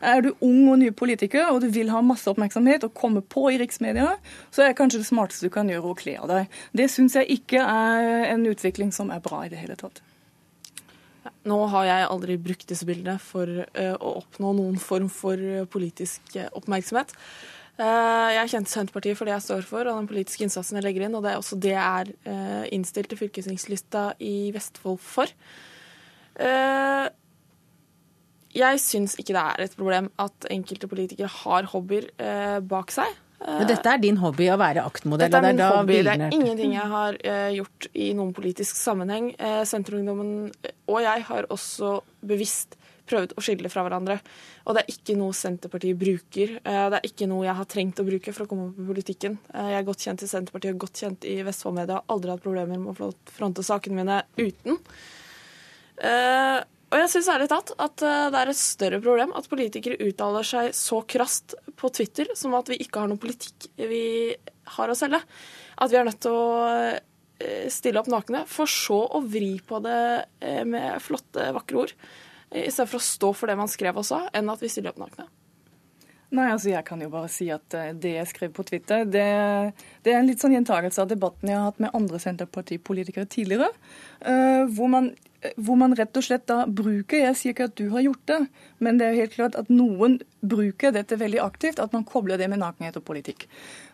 er du ung og ny politiker og du vil ha masse oppmerksomhet og komme på i riksmedia, så er kanskje det smarteste du kan gjøre å kle av deg. Det syns jeg ikke er en utvikling som er bra i det hele tatt. Nå har jeg aldri brukt disse bildene for uh, å oppnå noen form for uh, politisk oppmerksomhet. Jeg er kjent Senterpartiet for det jeg står for, og den politiske innsatsen jeg legger inn. Og det er også det jeg er innstilt til fylkestingslista i Vestfold for. Eh, jeg syns ikke det er et problem at enkelte politikere har hobbyer eh, bak seg. Men dette er din hobby, å være aktmodell? Dette er min hobby. Det er ingenting jeg har uh, gjort i noen politisk sammenheng. Senterungdommen og jeg har også bevisst prøvd å skille fra hverandre. Og det er ikke noe Senterpartiet bruker. Det er ikke noe jeg har trengt å bruke for å komme opp i politikken. jeg er godt kjent i Senterpartiet og godt kjent i Vestfold Media. Har aldri hatt problemer med å fronte sakene mine uten. Uh, og jeg syns ærlig talt at uh, det er et større problem at politikere uttaler seg så krast på Twitter som at vi ikke har noen politikk vi har å selge. At vi er nødt til å uh, stille opp nakne, for så å vri på det med flotte, vakre ord. I stedet for å stå for det man skrev og sa, enn at vi stiller opp nakne. Nei, altså Jeg kan jo bare si at det jeg skrev på Twitter, det, det er en litt sånn gjentagelse av debatten jeg har hatt med andre Senterpartipolitikere tidligere. Hvor man hvor man rett og slett da bruker Jeg sier ikke at du har gjort det, men det er jo helt klart at noen bruker dette veldig aktivt, at man kobler det med nakenhet og politikk.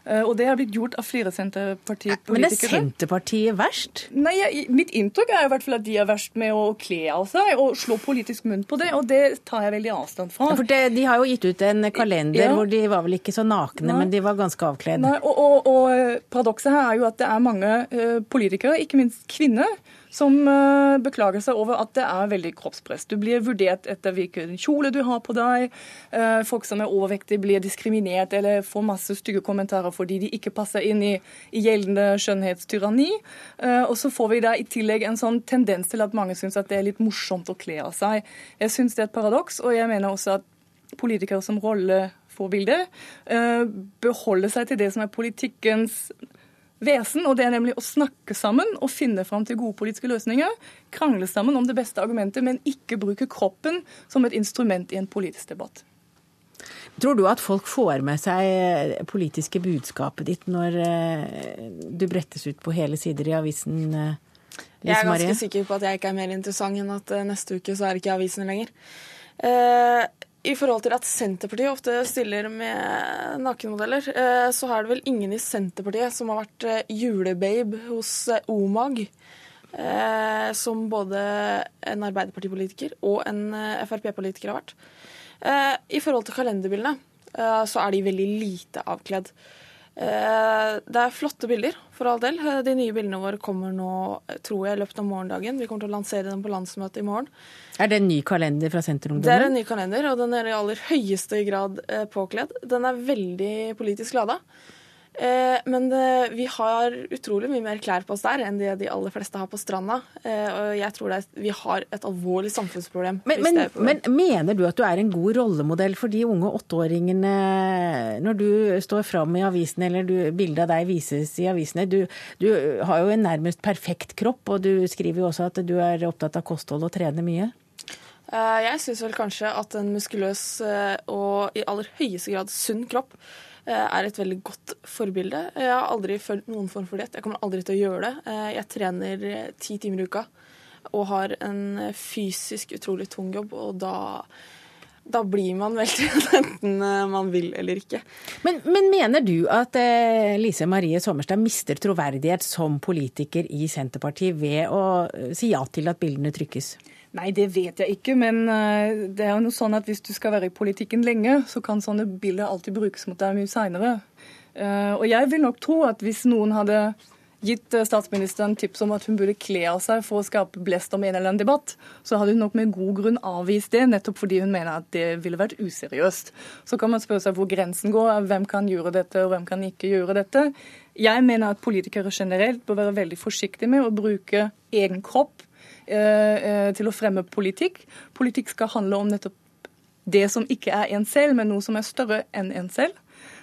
Eh, og det har blitt gjort av flere Senterpartipolitikere. Men er Senterpartiet verst? Nei, jeg, Mitt inntrykk er i hvert fall at de er verst med å kle av seg og slå politisk munn på det, og det tar jeg veldig avstand fra. Ja, for det, De har jo gitt ut en kalender ja. hvor de var vel ikke så nakne, Nei. men de var ganske avkledd. Nei, og, og, og Paradokset her er jo at det er mange politikere, ikke minst kvinner, som uh, beklager seg over at det er veldig kroppspress. Du blir vurdert etter hvilken kjole du har på deg. Uh, folk som er overvektige blir diskriminert eller får masse stygge kommentarer fordi de ikke passer inn i, gjeldende skjønnhetstyranni. Uh, og så får vi da i tillegg en sånn tendens til at mange syns at det er litt morsomt å kle av seg. Jeg syns det er et paradoks, og jeg mener også at politikere som rolleforbilder, beholder seg til det som er politikkens vesen, og det er nemlig å snakke sammen og finne fram til gode politiske løsninger. Krangle sammen om det beste argumentet, men ikke bruke kroppen som et instrument i en politisk debatt. Tror du at folk får med seg politiske budskapet ditt når eh, du brettes ut på hele sider i avisen? Eh, Lise jeg er ganske Marie? sikker på at jeg ikke er mer interessant enn at eh, neste uke så er det ikke avisen lenger. I forhold til at Senterpartiet ofte stiller med nakenmodeller, eh, så er det vel ingen i Senterpartiet som har vært eh, julebabe hos eh, Omag. Som både en Arbeiderpartipolitiker og en Frp-politiker har vært. I forhold til kalenderbildene så er de veldig lite avkledd. Eh, det er flotte bilder, for all del. De nye bildene våre kommer nå, tror jeg, i løpet av morgendagen. Vi kommer til å lansere dem på landsmøtet i morgen. Er det en ny kalender fra Senterungdommen? Det er en ny kalender, og den er i aller høyeste grad påkledd. Den er veldig politisk lada. Eh, men det, vi har utrolig mye mer klær på oss der enn det de aller fleste har på stranda. Eh, og jeg tror er, vi har et alvorlig samfunnsproblem. Men, men, men, mener du at du er en god rollemodell for de unge åtteåringene når du står fram i avisene, eller du, bildet av deg vises i avisene? Du, du, har jo en nærmest perfekt kropp, og du skriver jo også at du er opptatt av kosthold og trener mye. Eh, jeg syns vel kanskje at en muskuløs og i aller høyeste grad sunn kropp Eh, er et veldig godt forbilde. Jeg har aldri følt noen form for diett. Jeg kommer aldri til å gjøre det. Eh, jeg trener eh, ti timer i uka og har en fysisk utrolig tung jobb, og da da blir man vel trent [LAUGHS] enten man vil eller ikke. Men, men mener du at eh, Lise Marie Sommerstad mister troverdighet som politiker i Senterpartiet ved å si ja til at bildene trykkes? Nei, det vet jeg ikke, men uh, det er jo noe sånn at hvis du skal være i politikken lenge, så kan sånne bilder alltid brukes mot deg mye seinere. Uh, og jeg vil nok tro at hvis noen hadde gitt eh, statsministeren tips om at hun burde kle av seg for å skape blest om en eller annen debatt, så hadde hun nok med god grunn avvist det, nettopp fordi hun mener at det ville vært useriøst. Så kan man spørre seg hvor grensen går, hvem kan gjøre dette og hvem kan ikke gjøre dette. Jeg mener at politikere generelt bør være veldig forsiktige med å bruke egen kropp Eh, eh, til å fremme politikk. Politikk skal handle om nettopp det som ikke er en selv, men noe som er større enn en selv.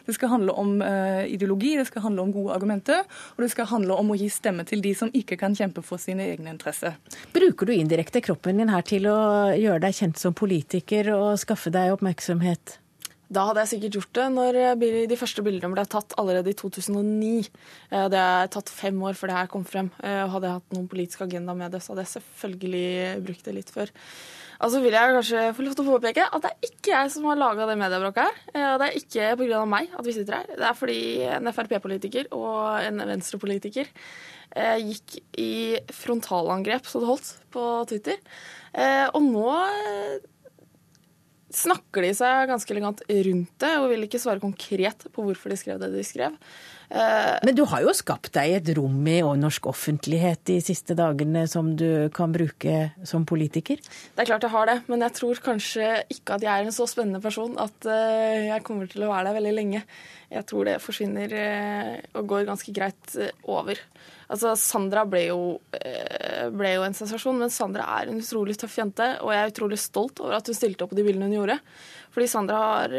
Det skal handle om uh, ideologi, det skal handle om gode argumenter, og det skal handle om å gi stemme til de som ikke kan kjempe for sine egne interesser. Bruker du indirekte kroppen din her til å gjøre deg kjent som politiker og skaffe deg oppmerksomhet? Da hadde jeg sikkert gjort det når de første bildene ble tatt allerede i 2009. Eh, det er tatt fem år før det her kom frem. Eh, hadde jeg hatt noen politisk agenda med det, så hadde jeg selvfølgelig brukt det litt før. Og så vil jeg kanskje få lov til å påpeke at det er ikke jeg som har laga det mediebråket her. Eh, det er ikke pga. meg at vi sitter her. Det er fordi en Frp-politiker og en Venstre-politiker gikk i frontalangrep, så det holdt, på Twitter. Og nå snakker de seg ganske elegant rundt det og vil ikke svare konkret på hvorfor de skrev det de skrev. Eh, Men du har jo skapt deg et rom i norsk offentlighet de siste dagene som du kan bruke som politiker? Det er klart jeg har det, men jeg tror kanskje ikke at jeg er en så spennende person at eh, jeg kommer til å være der veldig lenge. Jeg tror det forsvinner eh, og går ganske greit over. Altså, Sandra ble jo, eh, ble jo, en sensasjon, men Sandra er en utrolig tøff jente. Og jeg er utrolig stolt over at hun stilte opp på de bildene hun gjorde. Fordi Sandra har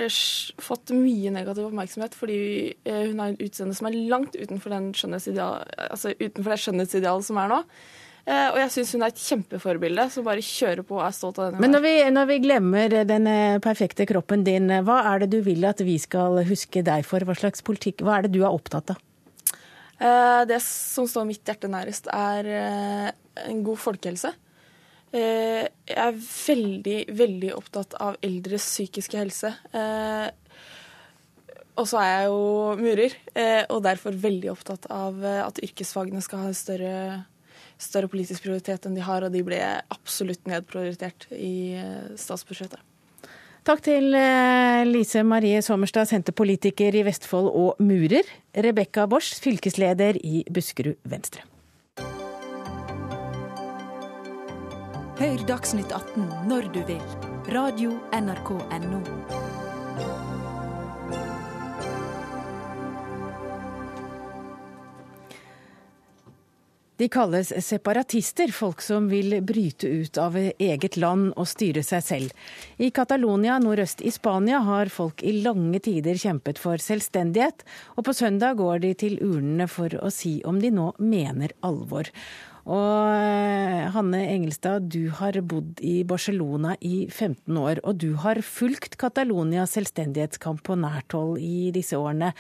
fått mye negativ oppmerksomhet fordi eh, hun har en utseende som er langt utenfor, altså utenfor det skjønnhetsidealet som er nå. Eh, og jeg syns hun er et kjempeforbilde som bare kjører på og er stolt av den Men når vi, når vi glemmer den perfekte kroppen din, hva er det du vil at vi skal huske deg for? Hva slags politikk, hva er det du er opptatt av? Eh, det som står mitt hjerte nærest, er eh, en god folkehelse. Eh, jeg er veldig, veldig opptatt av eldres psykiske helse. Og så er jeg jo murer, og derfor veldig opptatt av at yrkesfagene skal ha større, større politisk prioritet enn de har, og de ble absolutt nedprioritert i statsbudsjettet. Takk til eh, Lise Marie Sommerstad, senterpolitiker i Vestfold og murer. Rebekka Bosch, fylkesleder i Buskerud Venstre. Hør Dagsnytt 18 når du vil. Radio NRK Radio.nrk.no. De kalles separatister, folk som vil bryte ut av eget land og styre seg selv. I Catalonia nordøst i Spania har folk i lange tider kjempet for selvstendighet, og på søndag går de til urnene for å si om de nå mener alvor. Og eh, Hanne Engelstad, du har bodd i Barcelona i 15 år, og du har fulgt Catalonias selvstendighetskamp på nært hold i disse årene.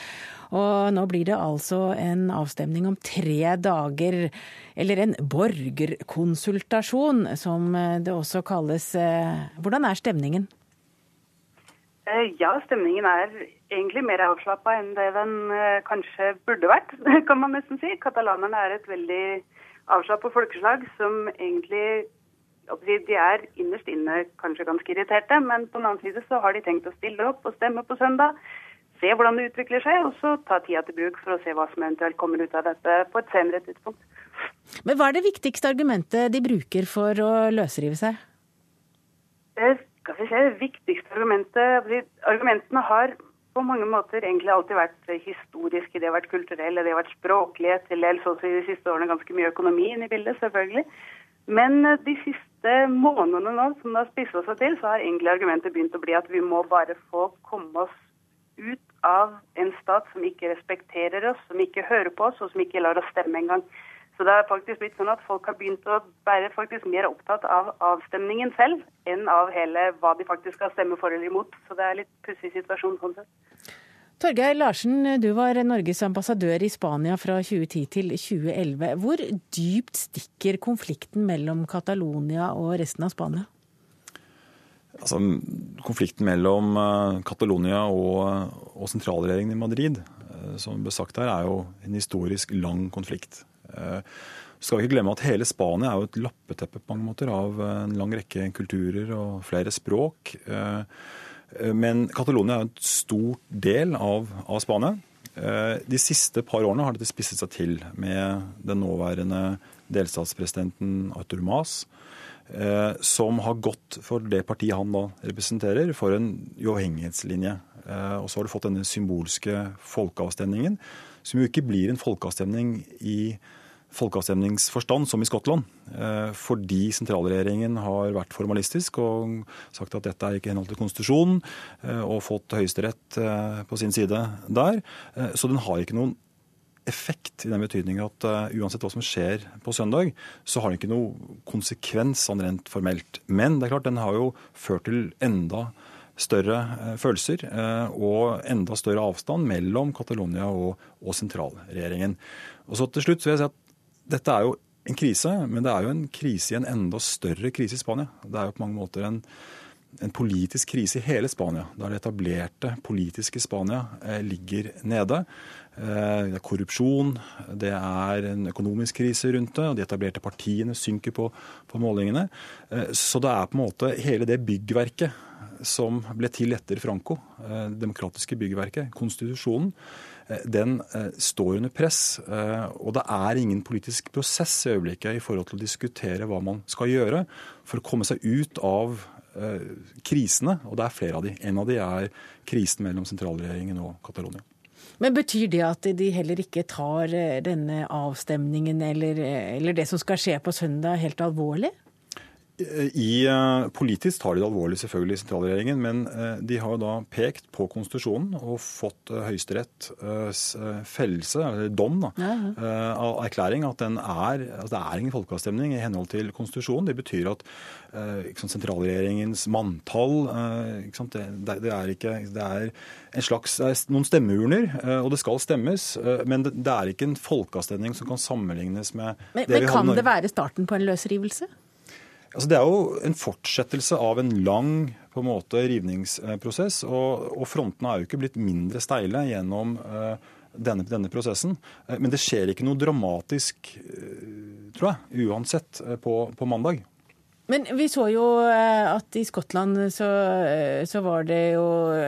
Og nå blir det altså en avstemning om tre dager, eller en borgerkonsultasjon, som det også kalles. Hvordan er stemningen? Eh, ja, stemningen er egentlig mer avslappa enn det den eh, kanskje burde vært, [LAUGHS] kan man nesten si. Katalanerne er et veldig avslappa folkeslag som egentlig de er innerst inne kanskje ganske irriterte, men på den annen side så har de tenkt å stille opp og stemme på søndag. se hvordan det utvikler seg, og så ta tida til bruk for å se hva som eventuelt kommer ut av dette på et senere tidspunkt. Men hva er det viktigste argumentet de bruker for å løsrive seg? Det skal vi se, det viktigste argumentet Argumentene har på mange måter egentlig alltid vært historiske, de har vært kulturelle, de har vært språklige, til dels også i de siste årene ganske mye økonomi inne i bildet, selvfølgelig. Men eh, de siste månedene nå, som det har spissa seg til, så har egentlig argumentet begynt å bli at vi må bare få komme oss ut av en stat som ikke respekterer oss, som ikke hører på oss, og som ikke lar oss stemme engang. Så det er faktisk blitt sånn at folk har begynt å være faktisk mer opptatt av avstemningen selv enn av hele hva de faktisk skal stemme for eller imot. Så det er litt pussig situasjon sånn sett. Torgeir Larsen, du var Norges ambassadør i Spania fra 2010 til 2011. Hvor dypt stikker konflikten mellom Catalonia og resten av Spania? Altså, konflikten mellom uh, Catalonia og, og sentralregjeringen i Madrid, uh, som ble sagt her, er jo en historisk lang konflikt. Uh, skal vi ikke glemme at hele Spania er jo et lappeteppe på mange måter av en lang rekke kulturer og flere språk. Men Catalonia er en stor del av, av, Spania. De siste par årene har dette spisset seg til med den nåværende delstatspresidenten Artur Mas Eh, som har gått for det partiet han da representerer, for en uavhengighetslinje. Eh, og så har du fått denne symbolske folkeavstemningen, som jo ikke blir en folkeavstemning i folkeavstemningsforstand som i Skottland. Eh, fordi sentralregjeringen har vært formalistisk og sagt at dette er ikke i henhold til konstitusjonen, og fått Høyesterett på sin side der. Så den har ikke noen effekt i den betydning at uansett hva som skjer på søndag, så har den ikke noen konsekvens sånn rent formelt. Men det er klart, den har jo ført til enda større uh, følelser uh, og enda større avstand mellom Catalonia og, og sentralregjeringen. Og så til slutt vil jeg si at dette er jo en krise, men det er jo en krise i en enda større krise i Spania. Det er jo på mange måter en en politisk krise i hele Spania, der det etablerte politiske Spania ligger nede. Eh, det er korrupsjon, det er en økonomisk krise rundt det, og de etablerte partiene synker på, på målingene. Eh, så det er på en måte hele det byggverket som ble til etter Franco, eh, det demokratiske byggverket, konstitusjonen, den står under press. Og det er ingen politisk prosess i øyeblikket i forhold til å diskutere hva man skal gjøre for å komme seg ut av krisene. Og det er flere av de. En av de er krisen mellom sentralregjeringen og Catalonia. Men betyr det at de heller ikke tar eh, denne avstemningen eller, eh, eller det som skal skje på søndag, helt alvorlig? I, uh, politisk tar de det alvorlig, selvfølgelig, i sentralregjeringen. Men uh, de har da pekt på konstitusjonen og fått Høyesteretts Høyesterett fellelse, eller dom, da, ja, ja. av erklæring at den er, altså det er ingen folkeavstemning i henhold til konstitusjonen. Det betyr at sant, sentralregjeringens manntall det, det, er ikke Det er en slags, det er noen stemmeurner, og det skal stemmes. Men det, det er ikke en folkeavstemning som kan sammenlignes med men, det vi har Men kan det være starten på en løsrivelse? Altså, det er jo en fortsettelse av en lang på en måte, rivningsprosess. Og, og frontene er jo ikke blitt mindre steile gjennom uh, denne, denne, prosessen. Uh, men det skjer ikke noe dramatisk, uh, tror jeg, uansett på, på mandag. Men vi så jo eh, at i Skottland så, eh, så var det jo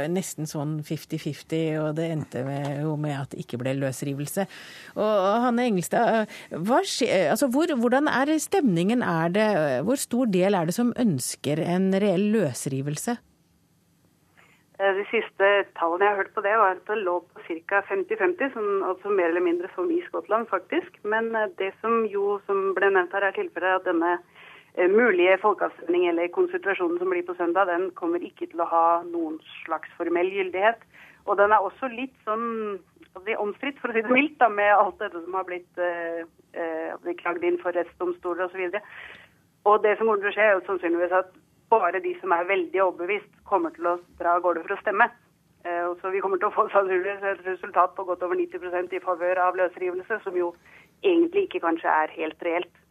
nesten sånn 50-50, og det endte med, jo med at det ikke ble løsrivelse. Og Hanne Engelstad, skje, altså hvor, hvordan er stemningen? Er det, hvor stor del er det som ønsker en reell løsrivelse? Eh, de siste tallene jeg har hørt på det, var at det lå på ca. 50-50, altså mer eller mindre som i Skottland, faktisk. Men det som jo som ble nevnt her, er tilfellet at denne Eh, mulige folkeavstemning eller konsultasjonen som blir på søndag, den kommer ikke til å ha noen slags formell gyldighet. Og den er også litt sånn omstridt, for å si det mildt, da, med alt dette som har blitt eh, eh, klagd inn for rettsdomstoler osv. Og, så og det som kommer til å skje, er jo sannsynligvis at bare de som er veldig overbevist, kommer til å dra av gårde for å stemme. Eh, så vi kommer til å få sannsynligvis et resultat på godt over 90% i favør av løsrivelse, som jo egentlig ikke kanskje er helt reelt.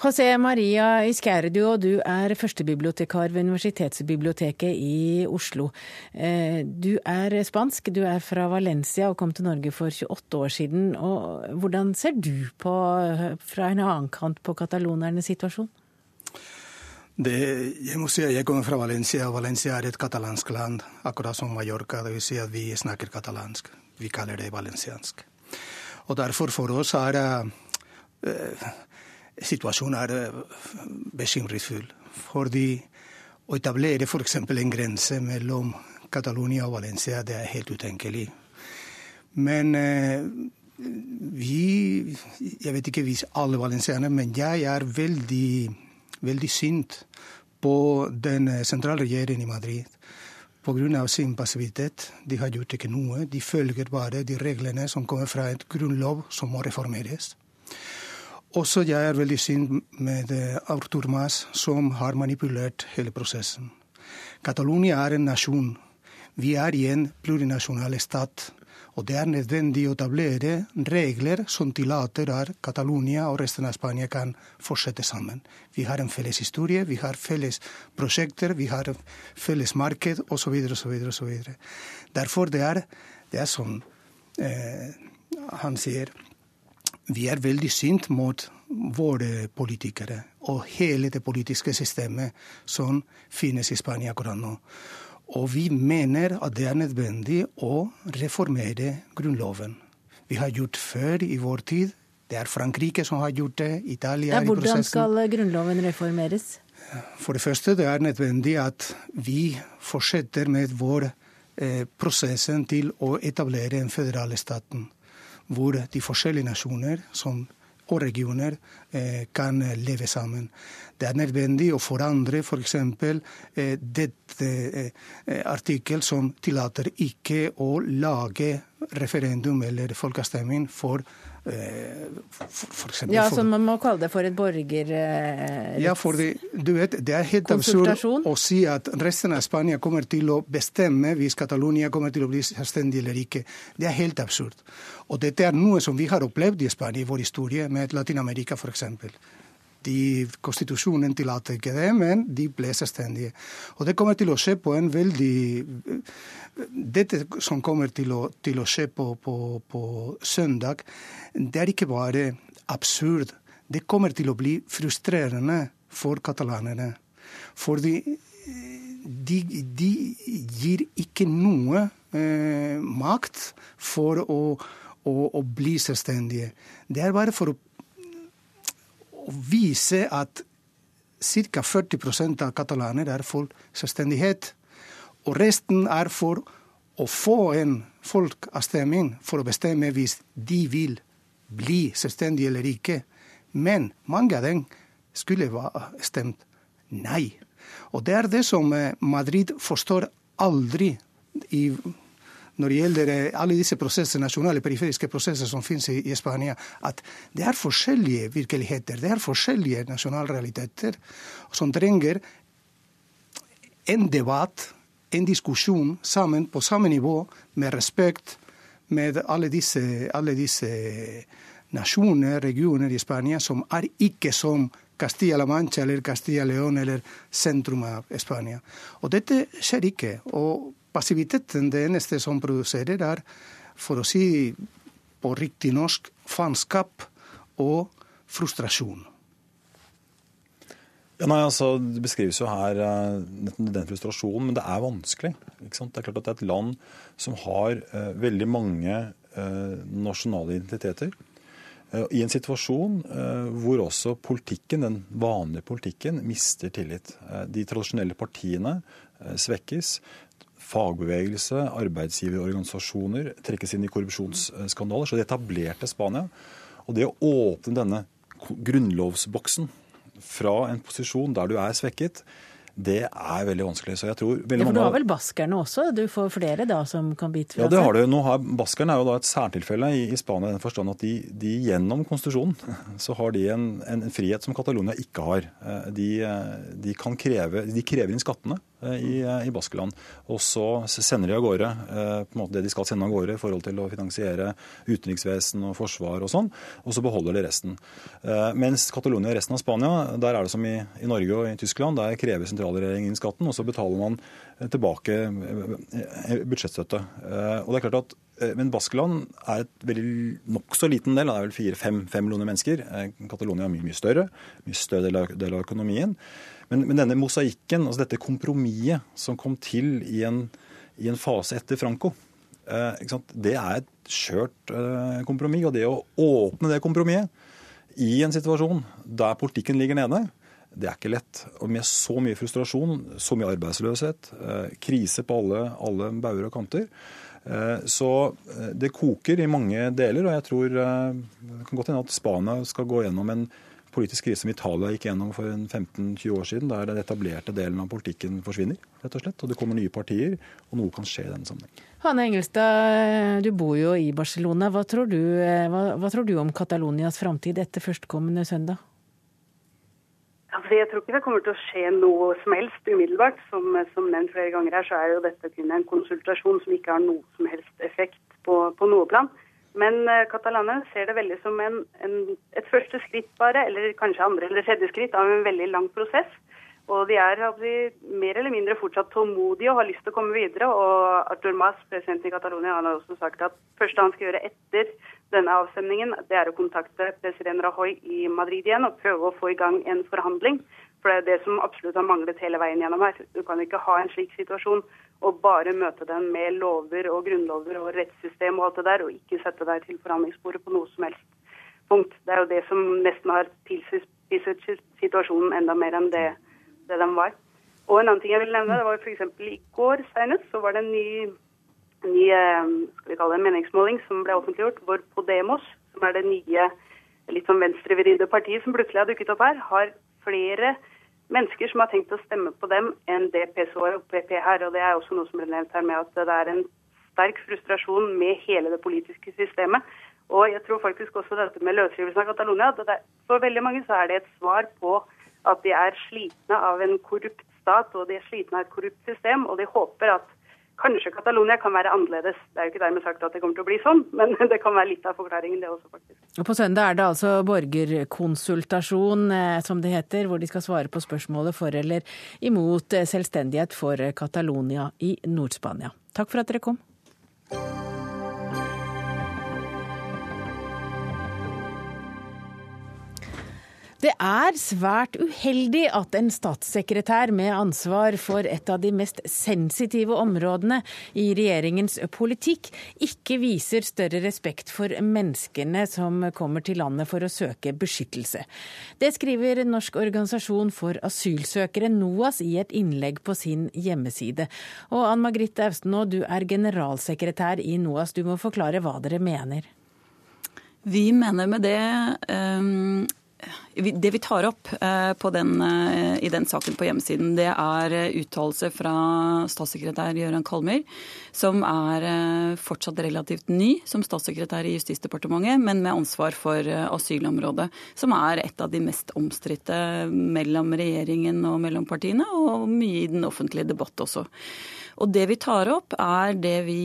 José Maria Iskerdu, og du er førstebibliotekar ved Universitetsbiblioteket i Oslo. Eh, du er spansk, du er fra Valencia og kom til Norge for 28 år siden. Og hvordan ser du på, fra en annen kant på katalonernes situasjon? Det, jeg må si at jeg kommer fra Valencia, og Valencia er et katalansk land, akkurat som Mallorca. Det vil si at vi snakker katalansk. Vi kaller det valenciansk. Og derfor for oss er uh, situasjonen er bekymringsfull. Fordi å etablere f.eks. en grense mellom Catalonia og Valencia, det er helt utenkelig. Men uh, vi Jeg vet ikke hvis alle valencianere, men jeg er veldig, veldig sint på den sentrale regjeringen i Madrid pga. sin passivitet. De har gjort ikke noe. De følger bare de reglene som kommer fra et grunnlov som må reformeres. Også jeg er veldig sint med Artur Mas, som har manipulert hele prosessen. Catalonia er en nasjon. Vi er i en plurinasjonal stat. Og det er nødvendig å etablere regler som tillater at Catalonia og resten av Spania kan fortsette sammen. Vi har en felles historie, vi har felles prosjekter, vi har felles marked osv. osv. Derfor det er det er som eh, han sier, vi er veldig sint mot våre politikere og hele det politiske systemet som finnes i Spania akkurat nå. Og vi mener at det er nødvendig å reformere Grunnloven. Vi har gjort før i vår tid. Det er Frankrike som har gjort det. Italia ja, Hvordan skal Grunnloven reformeres? For det første det er nødvendig at vi fortsetter med vår eh, prosessen til å etablere en føderal staten, hvor de forskjellige nasjoner som og regioner eh, kan leve sammen. Det er nødvendig å forandre f.eks. For eh, dette eh, artikkel som tillater ikke å lage referendum eller folkeavstemning for for eksempel, ja, så man må kalle det for et borger... Ja, for det, du vet, det er helt absurd å si at resten av Spania kommer til å bestemme hvis Catalonia kommer til å bli selvstendig eller ikke. Det er helt absurd. Og dette er noe som vi har opplevd i Spania i vår historie, med Latin-Amerika f.eks. De, konstitusjonen tillater ikke det, men de ble selvstendige. Og det kommer til å skje på en veldig Dette som kommer til å, til å skje på, på, på søndag, det er ikke bare absurd. Det kommer til å bli frustrerende for katalanerne. Fordi de, de gir ikke noe eh, makt for å, å, å, bli selvstendige. Det er bare for å vise at ca. 40 av katalanere er for selvstendighet. Og resten er for å få en folkeavstemning for å bestemme hvis de vil bli selvstendige eller ikke. Men mange av dem skulle ha stemt nei. Og det er det som eh, Madrid forstår aldri i, når det gjelder eh, alle disse prosessene, nasjonale periferiske prosesser som finnes i, i Spania, at det er forskjellige virkeligheter, det er forskjellige nasjonale realiteter som trenger en debatt, en diskusjon sammen på samme nivå, med respekt med alle disse, alle disse nasjoner, regioner i Spania som er ikke som Castilla-La Mancha eller Castilla-León eller sentrum av Spania. Og dette skjer ikke. Og passiviteten, det eneste som produserer, er, for å si på riktig norsk, faenskap og frustrasjon. Ja, nei, altså, Det beskrives jo her uh, den frustrasjonen, men det er vanskelig. Det er klart at det er et land som har uh, veldig mange uh, nasjonale identiteter. I en situasjon hvor også politikken, den vanlige politikken, mister tillit. De tradisjonelle partiene svekkes. Fagbevegelse, arbeidsgiverorganisasjoner trekkes inn i korrupsjonsskandaler. Så det etablerte Spania. Og det å åpne denne grunnlovsboksen fra en posisjon der du er svekket, det er veldig vanskelig. Så jeg tror veldig for Du har vel baskerne også? Du får flere da som kan bite fra seg? Ja, det har du. Nå har, baskerne er jo da et særtilfelle i, i Spania i den forstand at de, de, gjennom konstitusjonen [LAUGHS] så har de en, en, frihet som Catalonia ikke har. Eh, de, eh, de, kan kreve, de krever inn skattene i, i Baskeland. Og så sender de av gårde på en måte det de skal sende av gårde i forhold til å finansiere utenriksvesen og forsvar og sånn, og så beholder de resten. Mens Catalonia og resten av Spania, der er det som i, i Norge og i Tyskland, der krever sentralregjeringen sentralregjering inn skatten, og så betaler man tilbake eh, budsjettstøtte. Eh, og det er klart at Eh, men Baskeland er et veldig nokså liten del, det er vel fire-fem millioner mennesker. Eh, Catalonia er mye mye større, mye større del av, del av økonomien. Men, men, denne mosaikken, altså dette kompromisset som kom til i en, i en fase etter Franco, eh, det er et skjørt eh, kompromiss. Og det å åpne det kompromisset i en situasjon der politikken ligger nede, det er ikke lett. Og med så mye frustrasjon, så mye arbeidsløshet, eh, krise på alle, alle bauger og kanter. Eh, så eh, det koker i mange deler, og jeg tror det kan godt hende at Spania skal gå gjennom en politisk krise som Italia gikk gjennom for 15-20 år siden, der den etablerte delen av politikken forsvinner. rett Og slett, og det kommer nye partier, og noe kan skje i denne sammenheng. Hanne Engelstad, du bor jo i Barcelona. Hva tror du, hva, hva tror du om Catalonias framtid etter førstkommende søndag? Altså, jeg tror ikke det kommer til å skje noe som helst umiddelbart. Som, som, nevnt flere ganger her, så er jo dette kun en konsultasjon som ikke har noe som helst effekt på, på noe plan. Men katalanerne ser det veldig som en, en, et første skritt bare, eller kanskje andre eller tredje skritt av en veldig lang prosess. Og de er de, mer eller mindre fortsatt tålmodige og har lyst til å komme videre. Og Artur Mas, president i Catalonia, har også sagt at det første han skal gjøre etter denne avstemningen, det er å kontakte president Rajoy i Madrid igjen og prøve å få i gang en forhandling. For det er det som absolutt har manglet hele veien gjennom her. Du kan ikke ha en slik situasjon og bare møte den med lover og grunnlover og rettssystem og alt det der, og ikke sette deg til forhandlingsbordet på noe som helst punkt. Det er jo det som nesten har tilspisset situasjonen enda mer enn det det de var. Og en annen ting jeg vil nevne, det var f.eks. i går senest så var det en ny, ny eh, skal vi kalle det, meningsmåling som ble offentliggjort, hvor Podemos, som er det nye litt sånn venstrevridde partiet som plutselig har dukket opp her, har flere mennesker som har tenkt å stemme på dem enn det PSO og PP her. Og det er også noe som ble nevnt her med at det er en sterk frustrasjon med hele det politiske systemet. Og jeg tror faktisk også dette med løsrivelsen av Catalonia, at for veldig mange så er det et svar på at de er slitne av en korrupt stat og de er slitne av et korrupt system. Og de håper at kanskje Catalonia kan være annerledes. Det er jo ikke dermed sagt at det kommer til å bli sånn, men [LAUGHS] det kan være litt av forklaringen, det også, faktisk. Og På søndag er det altså borgerkonsultasjon, eh, som det heter, hvor de skal svare på spørsmålet for eller imot eh, selvstendighet for Catalonia i Nord-Spania. Takk for at dere kom. Det er svært uheldig at en statssekretær med ansvar for et av de mest sensitive områdene i regjeringens politikk ikke viser større respekt for menneskene som kommer til landet for å søke beskyttelse. Det skriver Norsk organisasjon for asylsøkere, NOAS, i et innlegg på sin hjemmeside. Og Ann Margrethe Austenå, du er generalsekretær i NOAS. Du må forklare hva dere mener. Vi mener med det um det vi tar opp eh, den, eh, i den saken på hjemmesiden, det er eh, uttalelse fra statssekretær Gøran Kalmyr, som er fortsatt relativt ny som statssekretær i Justisdepartementet, men med ansvar for asylområdet, som er et av de mest omstridte mellom regjeringen og mellom partiene, og mye i den offentlige debatt også. Og det vi tar opp, er det vi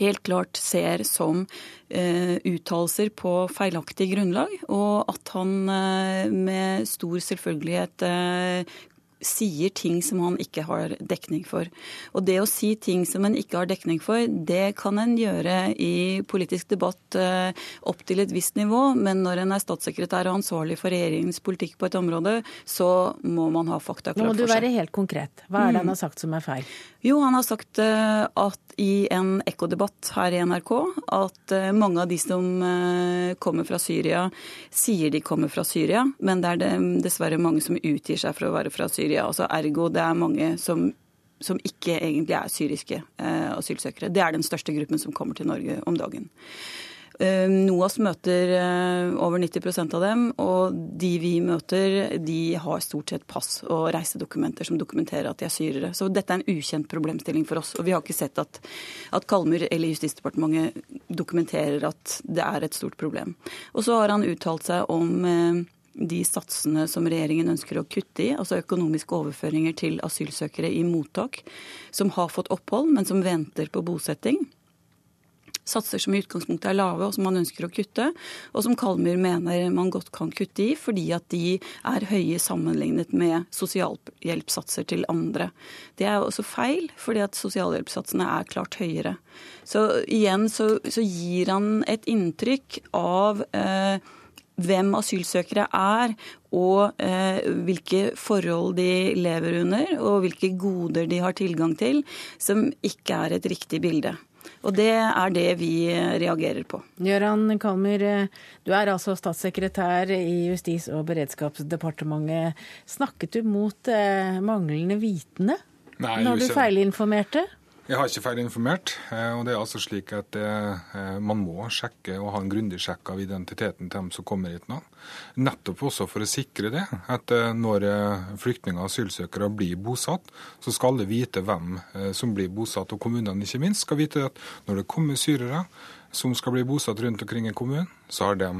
helt klart ser som eh, uttalelser på feilaktig grunnlag, og at han eh, med stor selvfølgelighet eh, sier ting som han ikke har dekning for. Og det å si ting som en ikke har dekning for, det kan en gjøre i politisk debatt eh, opp til et visst nivå, men når en er statssekretær og ansvarlig for regjeringens politikk på et område, så må man ha fakta klart for seg. Nå må du være helt konkret. Hva er det han har sagt som er feil? Jo, han har sagt eh, at i en ekkodebatt her i NRK at eh, mange av de som kommer fra Syria, sier de kommer fra Syria, men det er dessverre mange som utgir seg for å være fra Syria. Syria. Altså ergo det er mange som, som ikke egentlig er syriske eh, asylsøkere. Det er den største gruppen som kommer til Norge om dagen. Eh, NOAS møter eh, over 90% av dem, og de vi møter, de har stort sett pass og reisedokumenter som dokumenterer at de er syrere. Så dette er en ukjent problemstilling for oss. Og vi har ikke sett at, at Kalmyr eller Justisdepartementet dokumenterer at det er et stort problem. Og så har han uttalt seg om eh, de satsene som regjeringen ønsker å kutte i, altså økonomiske overføringer til asylsøkere i mottak som har fått opphold, men som venter på bosetting. satser som i utgangspunktet er lave, og som man ønsker å kutte, og som Kalmyr mener man godt kan kutte i, fordi at de er høye sammenlignet med sosialhjelpssatser til andre. Det er også feil, fordi at sosialhjelpssatsene er klart høyere. Så igjen så, så gir han et inntrykk av eh, hvem asylsøkere er, og eh, hvilke forhold de lever under, og hvilke goder de har tilgang til, som ikke er et riktig bilde. Og det er det vi reagerer på. Gøran Kalmer, du er altså statssekretær i Justis- og beredskapsdepartementet. Snakket du mot eh, manglende vitende Nei, når du feilinformerte? Jeg har ikke feilinformert. informert, og det er altså slik at eh, Man må sjekke og ha en grundig sjekk av identiteten til dem som kommer hit nå. Nettopp også for å sikre det. At eh, når flyktninger og asylsøkere blir bosatt, så skal alle vite hvem som blir bosatt. Og kommunene ikke minst skal vite at når det kommer syrere som skal bli bosatt rundt omkring i kommunen, så har de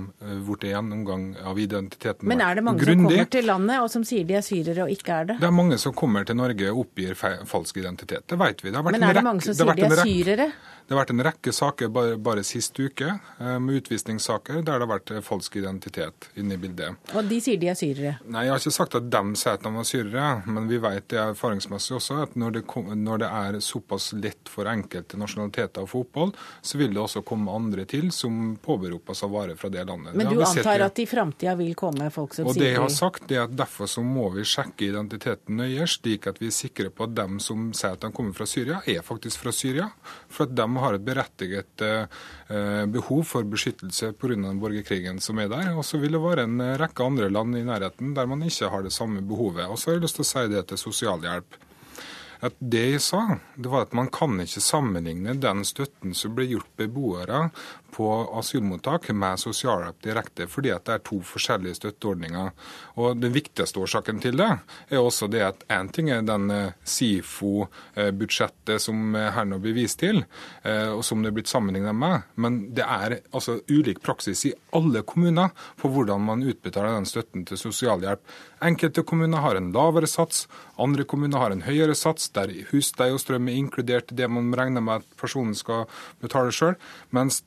blitt gjennomgang av identiteten Men er det mange grundig. som kommer til landet og som sier de er syrere og ikke er det? Det er mange som kommer til Norge og oppgir falsk identitet. Det vet vi. Det Men er det mange som sier de er syrere? Det har vært en rekke saker bare, bare sist uke, eh, med utvisningssaker, der det har vært eh, falsk identitet inne i bildet. Og de sier de er syrere? Nei, jeg har ikke sagt at de sier at de er syrere. Men vi vet det erfaringsmessig også at når det, når det er såpass lett for enkelte nasjonaliteter å få opphold, så vil det også komme andre til som påberoper seg varer fra det landet. Men du antar at i framtida vil komme folk som og sier Og det jeg har sagt, er at derfor så må vi sjekke identiteten nøye, slik at vi er sikre på at dem som sier at de kommer fra Syria, er faktisk fra Syria. For at de har et berettiget eh, behov for beskyttelse pga. borgerkrigen som er der. Og så vil det være en rekke andre land i nærheten der man ikke har det samme behovet. Og så har jeg lyst til å si det til sosialhjelp at det jeg sa, det var at man kan ikke sammenligne den støtten som ble gjort beboere på asylmottak med sosialhjelp direkte, fordi at det er to forskjellige støtteordninger. Og Den viktigste årsaken til det er også det at én ting er den eh, SIFO-budsjettet som her nå blir vist til, eh, og som det er blitt sammenlignet med, men det er altså ulik praksis i alle kommuner på hvordan man utbetaler den støtten til sosialhjelp. Enkelte kommuner har en lavere sats, andre kommuner har en høyere sats, der husleie og strøm er inkludert i det man regner med at personen skal betale sjøl. Mens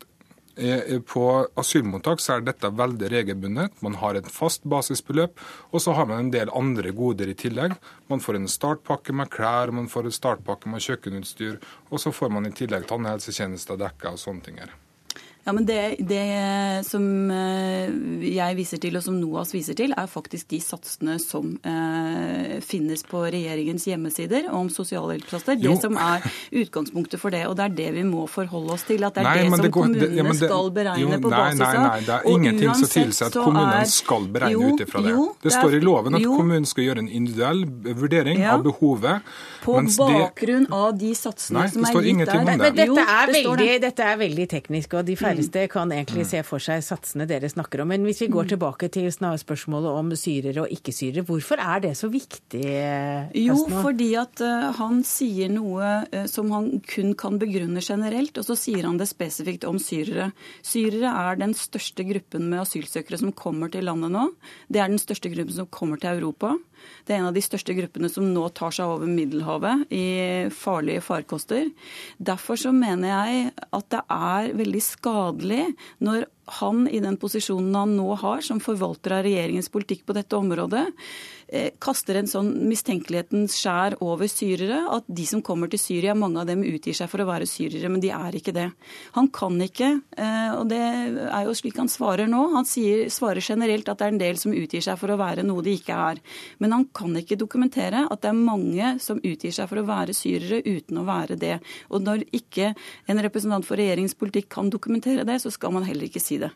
på asylmottak så er dette veldig regelbundet. Man har et fast basisbeløp, og så har man en del andre goder i tillegg. Man får en startpakke med klær, man får en startpakke med kjøkkenutstyr, og så får man i tillegg tannhelsetjenester dekka og sånne ting. her. Ja, men det, det, som eh, jeg viser til, og som NOAS viser til, er faktisk de satsene som eh, finnes på regjeringens hjemmesider om sosialhjelpsplasser. Det som er utgangspunktet for det. Og det er det vi må forholde oss til. At det er nei, det som det går, kommunene ja, skal beregne jo, på basis av. Nei, nei, nei, det er ingenting som tilsier at kommunene skal beregne ut ifra det. Jo, det, står i loven at jo, kommunen skal gjøre en individuell vurdering ja, av behovet. På bakgrunn av de satsene som er gitt der. Men dette er, veldig, dette er veldig teknisk. og de færreste kan egentlig se for seg satsene dere snakker om. Men hvis vi går tilbake til spørsmålet om syrere og ikke-syrere, hvorfor er det så viktig? Jo, fordi at uh, han sier noe uh, som han kun kan begrunne generelt, og så sier han det spesifikt om syrere. Syrere er den største gruppen med asylsøkere som kommer til landet nå. Det er den største gruppen som kommer til Europa. Det er en av de største gruppene som nå tar seg over Middelhavet i farlige farkoster. Derfor så mener jeg at det er veldig skadelig når han i den posisjonen han nå har som forvalter av regjeringens politikk på dette området, kaster en sånn mistenkelighetens skjær over syrere. At de som kommer til Syria, mange av dem utgir seg for å være syrere, men de er ikke det. Han kan ikke, eh, og det er jo slik han svarer nå, han sier, svarer generelt at det er en del som utgir seg for å være noe de ikke er. Men han kan ikke dokumentere at det er mange som utgir seg for å være syrere uten å være det. Og når ikke en representant for regjeringens politikk kan dokumentere det, så skal man heller ikke si det.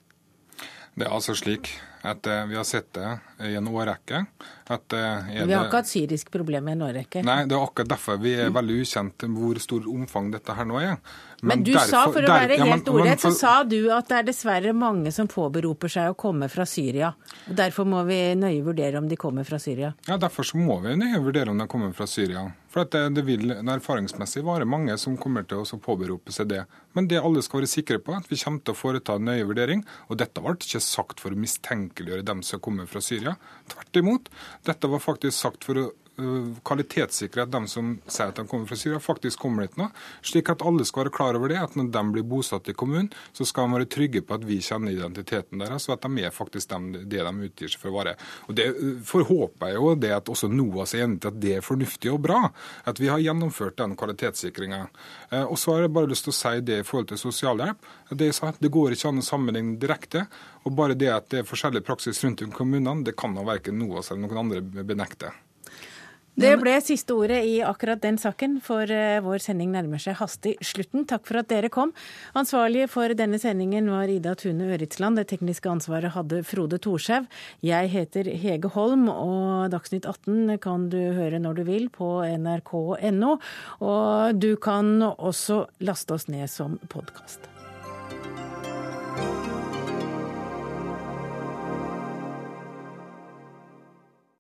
Det er altså slik at eh, vi har sett det i en årrekke. At, eh, vi har ikke hatt syrisk problem i en årrekke. Nei, det er akkurat derfor vi er veldig ukjent hvor stor omfang dette her nå er. Men, men du derfor, sa, for å være der, helt ja, ordrett, så sa du at det er dessverre mange som påberoper seg å komme fra Syria. og Derfor må vi nøye vurdere om de kommer fra Syria. Ja, derfor så må vi nøye vurdere om de kommer fra Syria. For det, det, vil erfaringsmessig være mange som kommer til å påberope seg det. Men det alle skal være sikre på, at vi kommer til å foreta en nøye vurdering. Og dette ble ikke sagt for å mistenkeliggjøre dem som kommer fra Syria. Tvert imot. Dette var faktisk sagt for å kvalitetssikre at de som sier at de kommer fra Syria, faktisk kommer dit nå. Slik at alle skal være klar over det, at når de blir bosatt i kommunen, så skal de være trygge på at vi kjenner identiteten deres, og at de er faktisk dem, det de utgir seg for å være. Og Det forhåper jeg jo det at også NOAS er enig til at det er fornuftig og bra, at vi har gjennomført den kvalitetssikringa. Og så har jeg bare lyst til å si det i forhold til sosialhjelp. Det, det går ikke an å sammenligne direkte. Og bare det at det er forskjellig praksis rundt om kommunene, det kan da verken NOAS eller noen andre benekte. Det ble siste ordet i akkurat den saken, for eh, vår sending nærmer seg hastig slutten. Takk for at dere kom. Ansvarlig for denne sendingen var Ida Tune Øritsland. Det tekniske ansvaret hadde Frode Thorshaug. Jeg heter Hege Holm, og Dagsnytt 18 kan du høre når du vil på nrk.no. Og du kan også laste oss ned som podkast.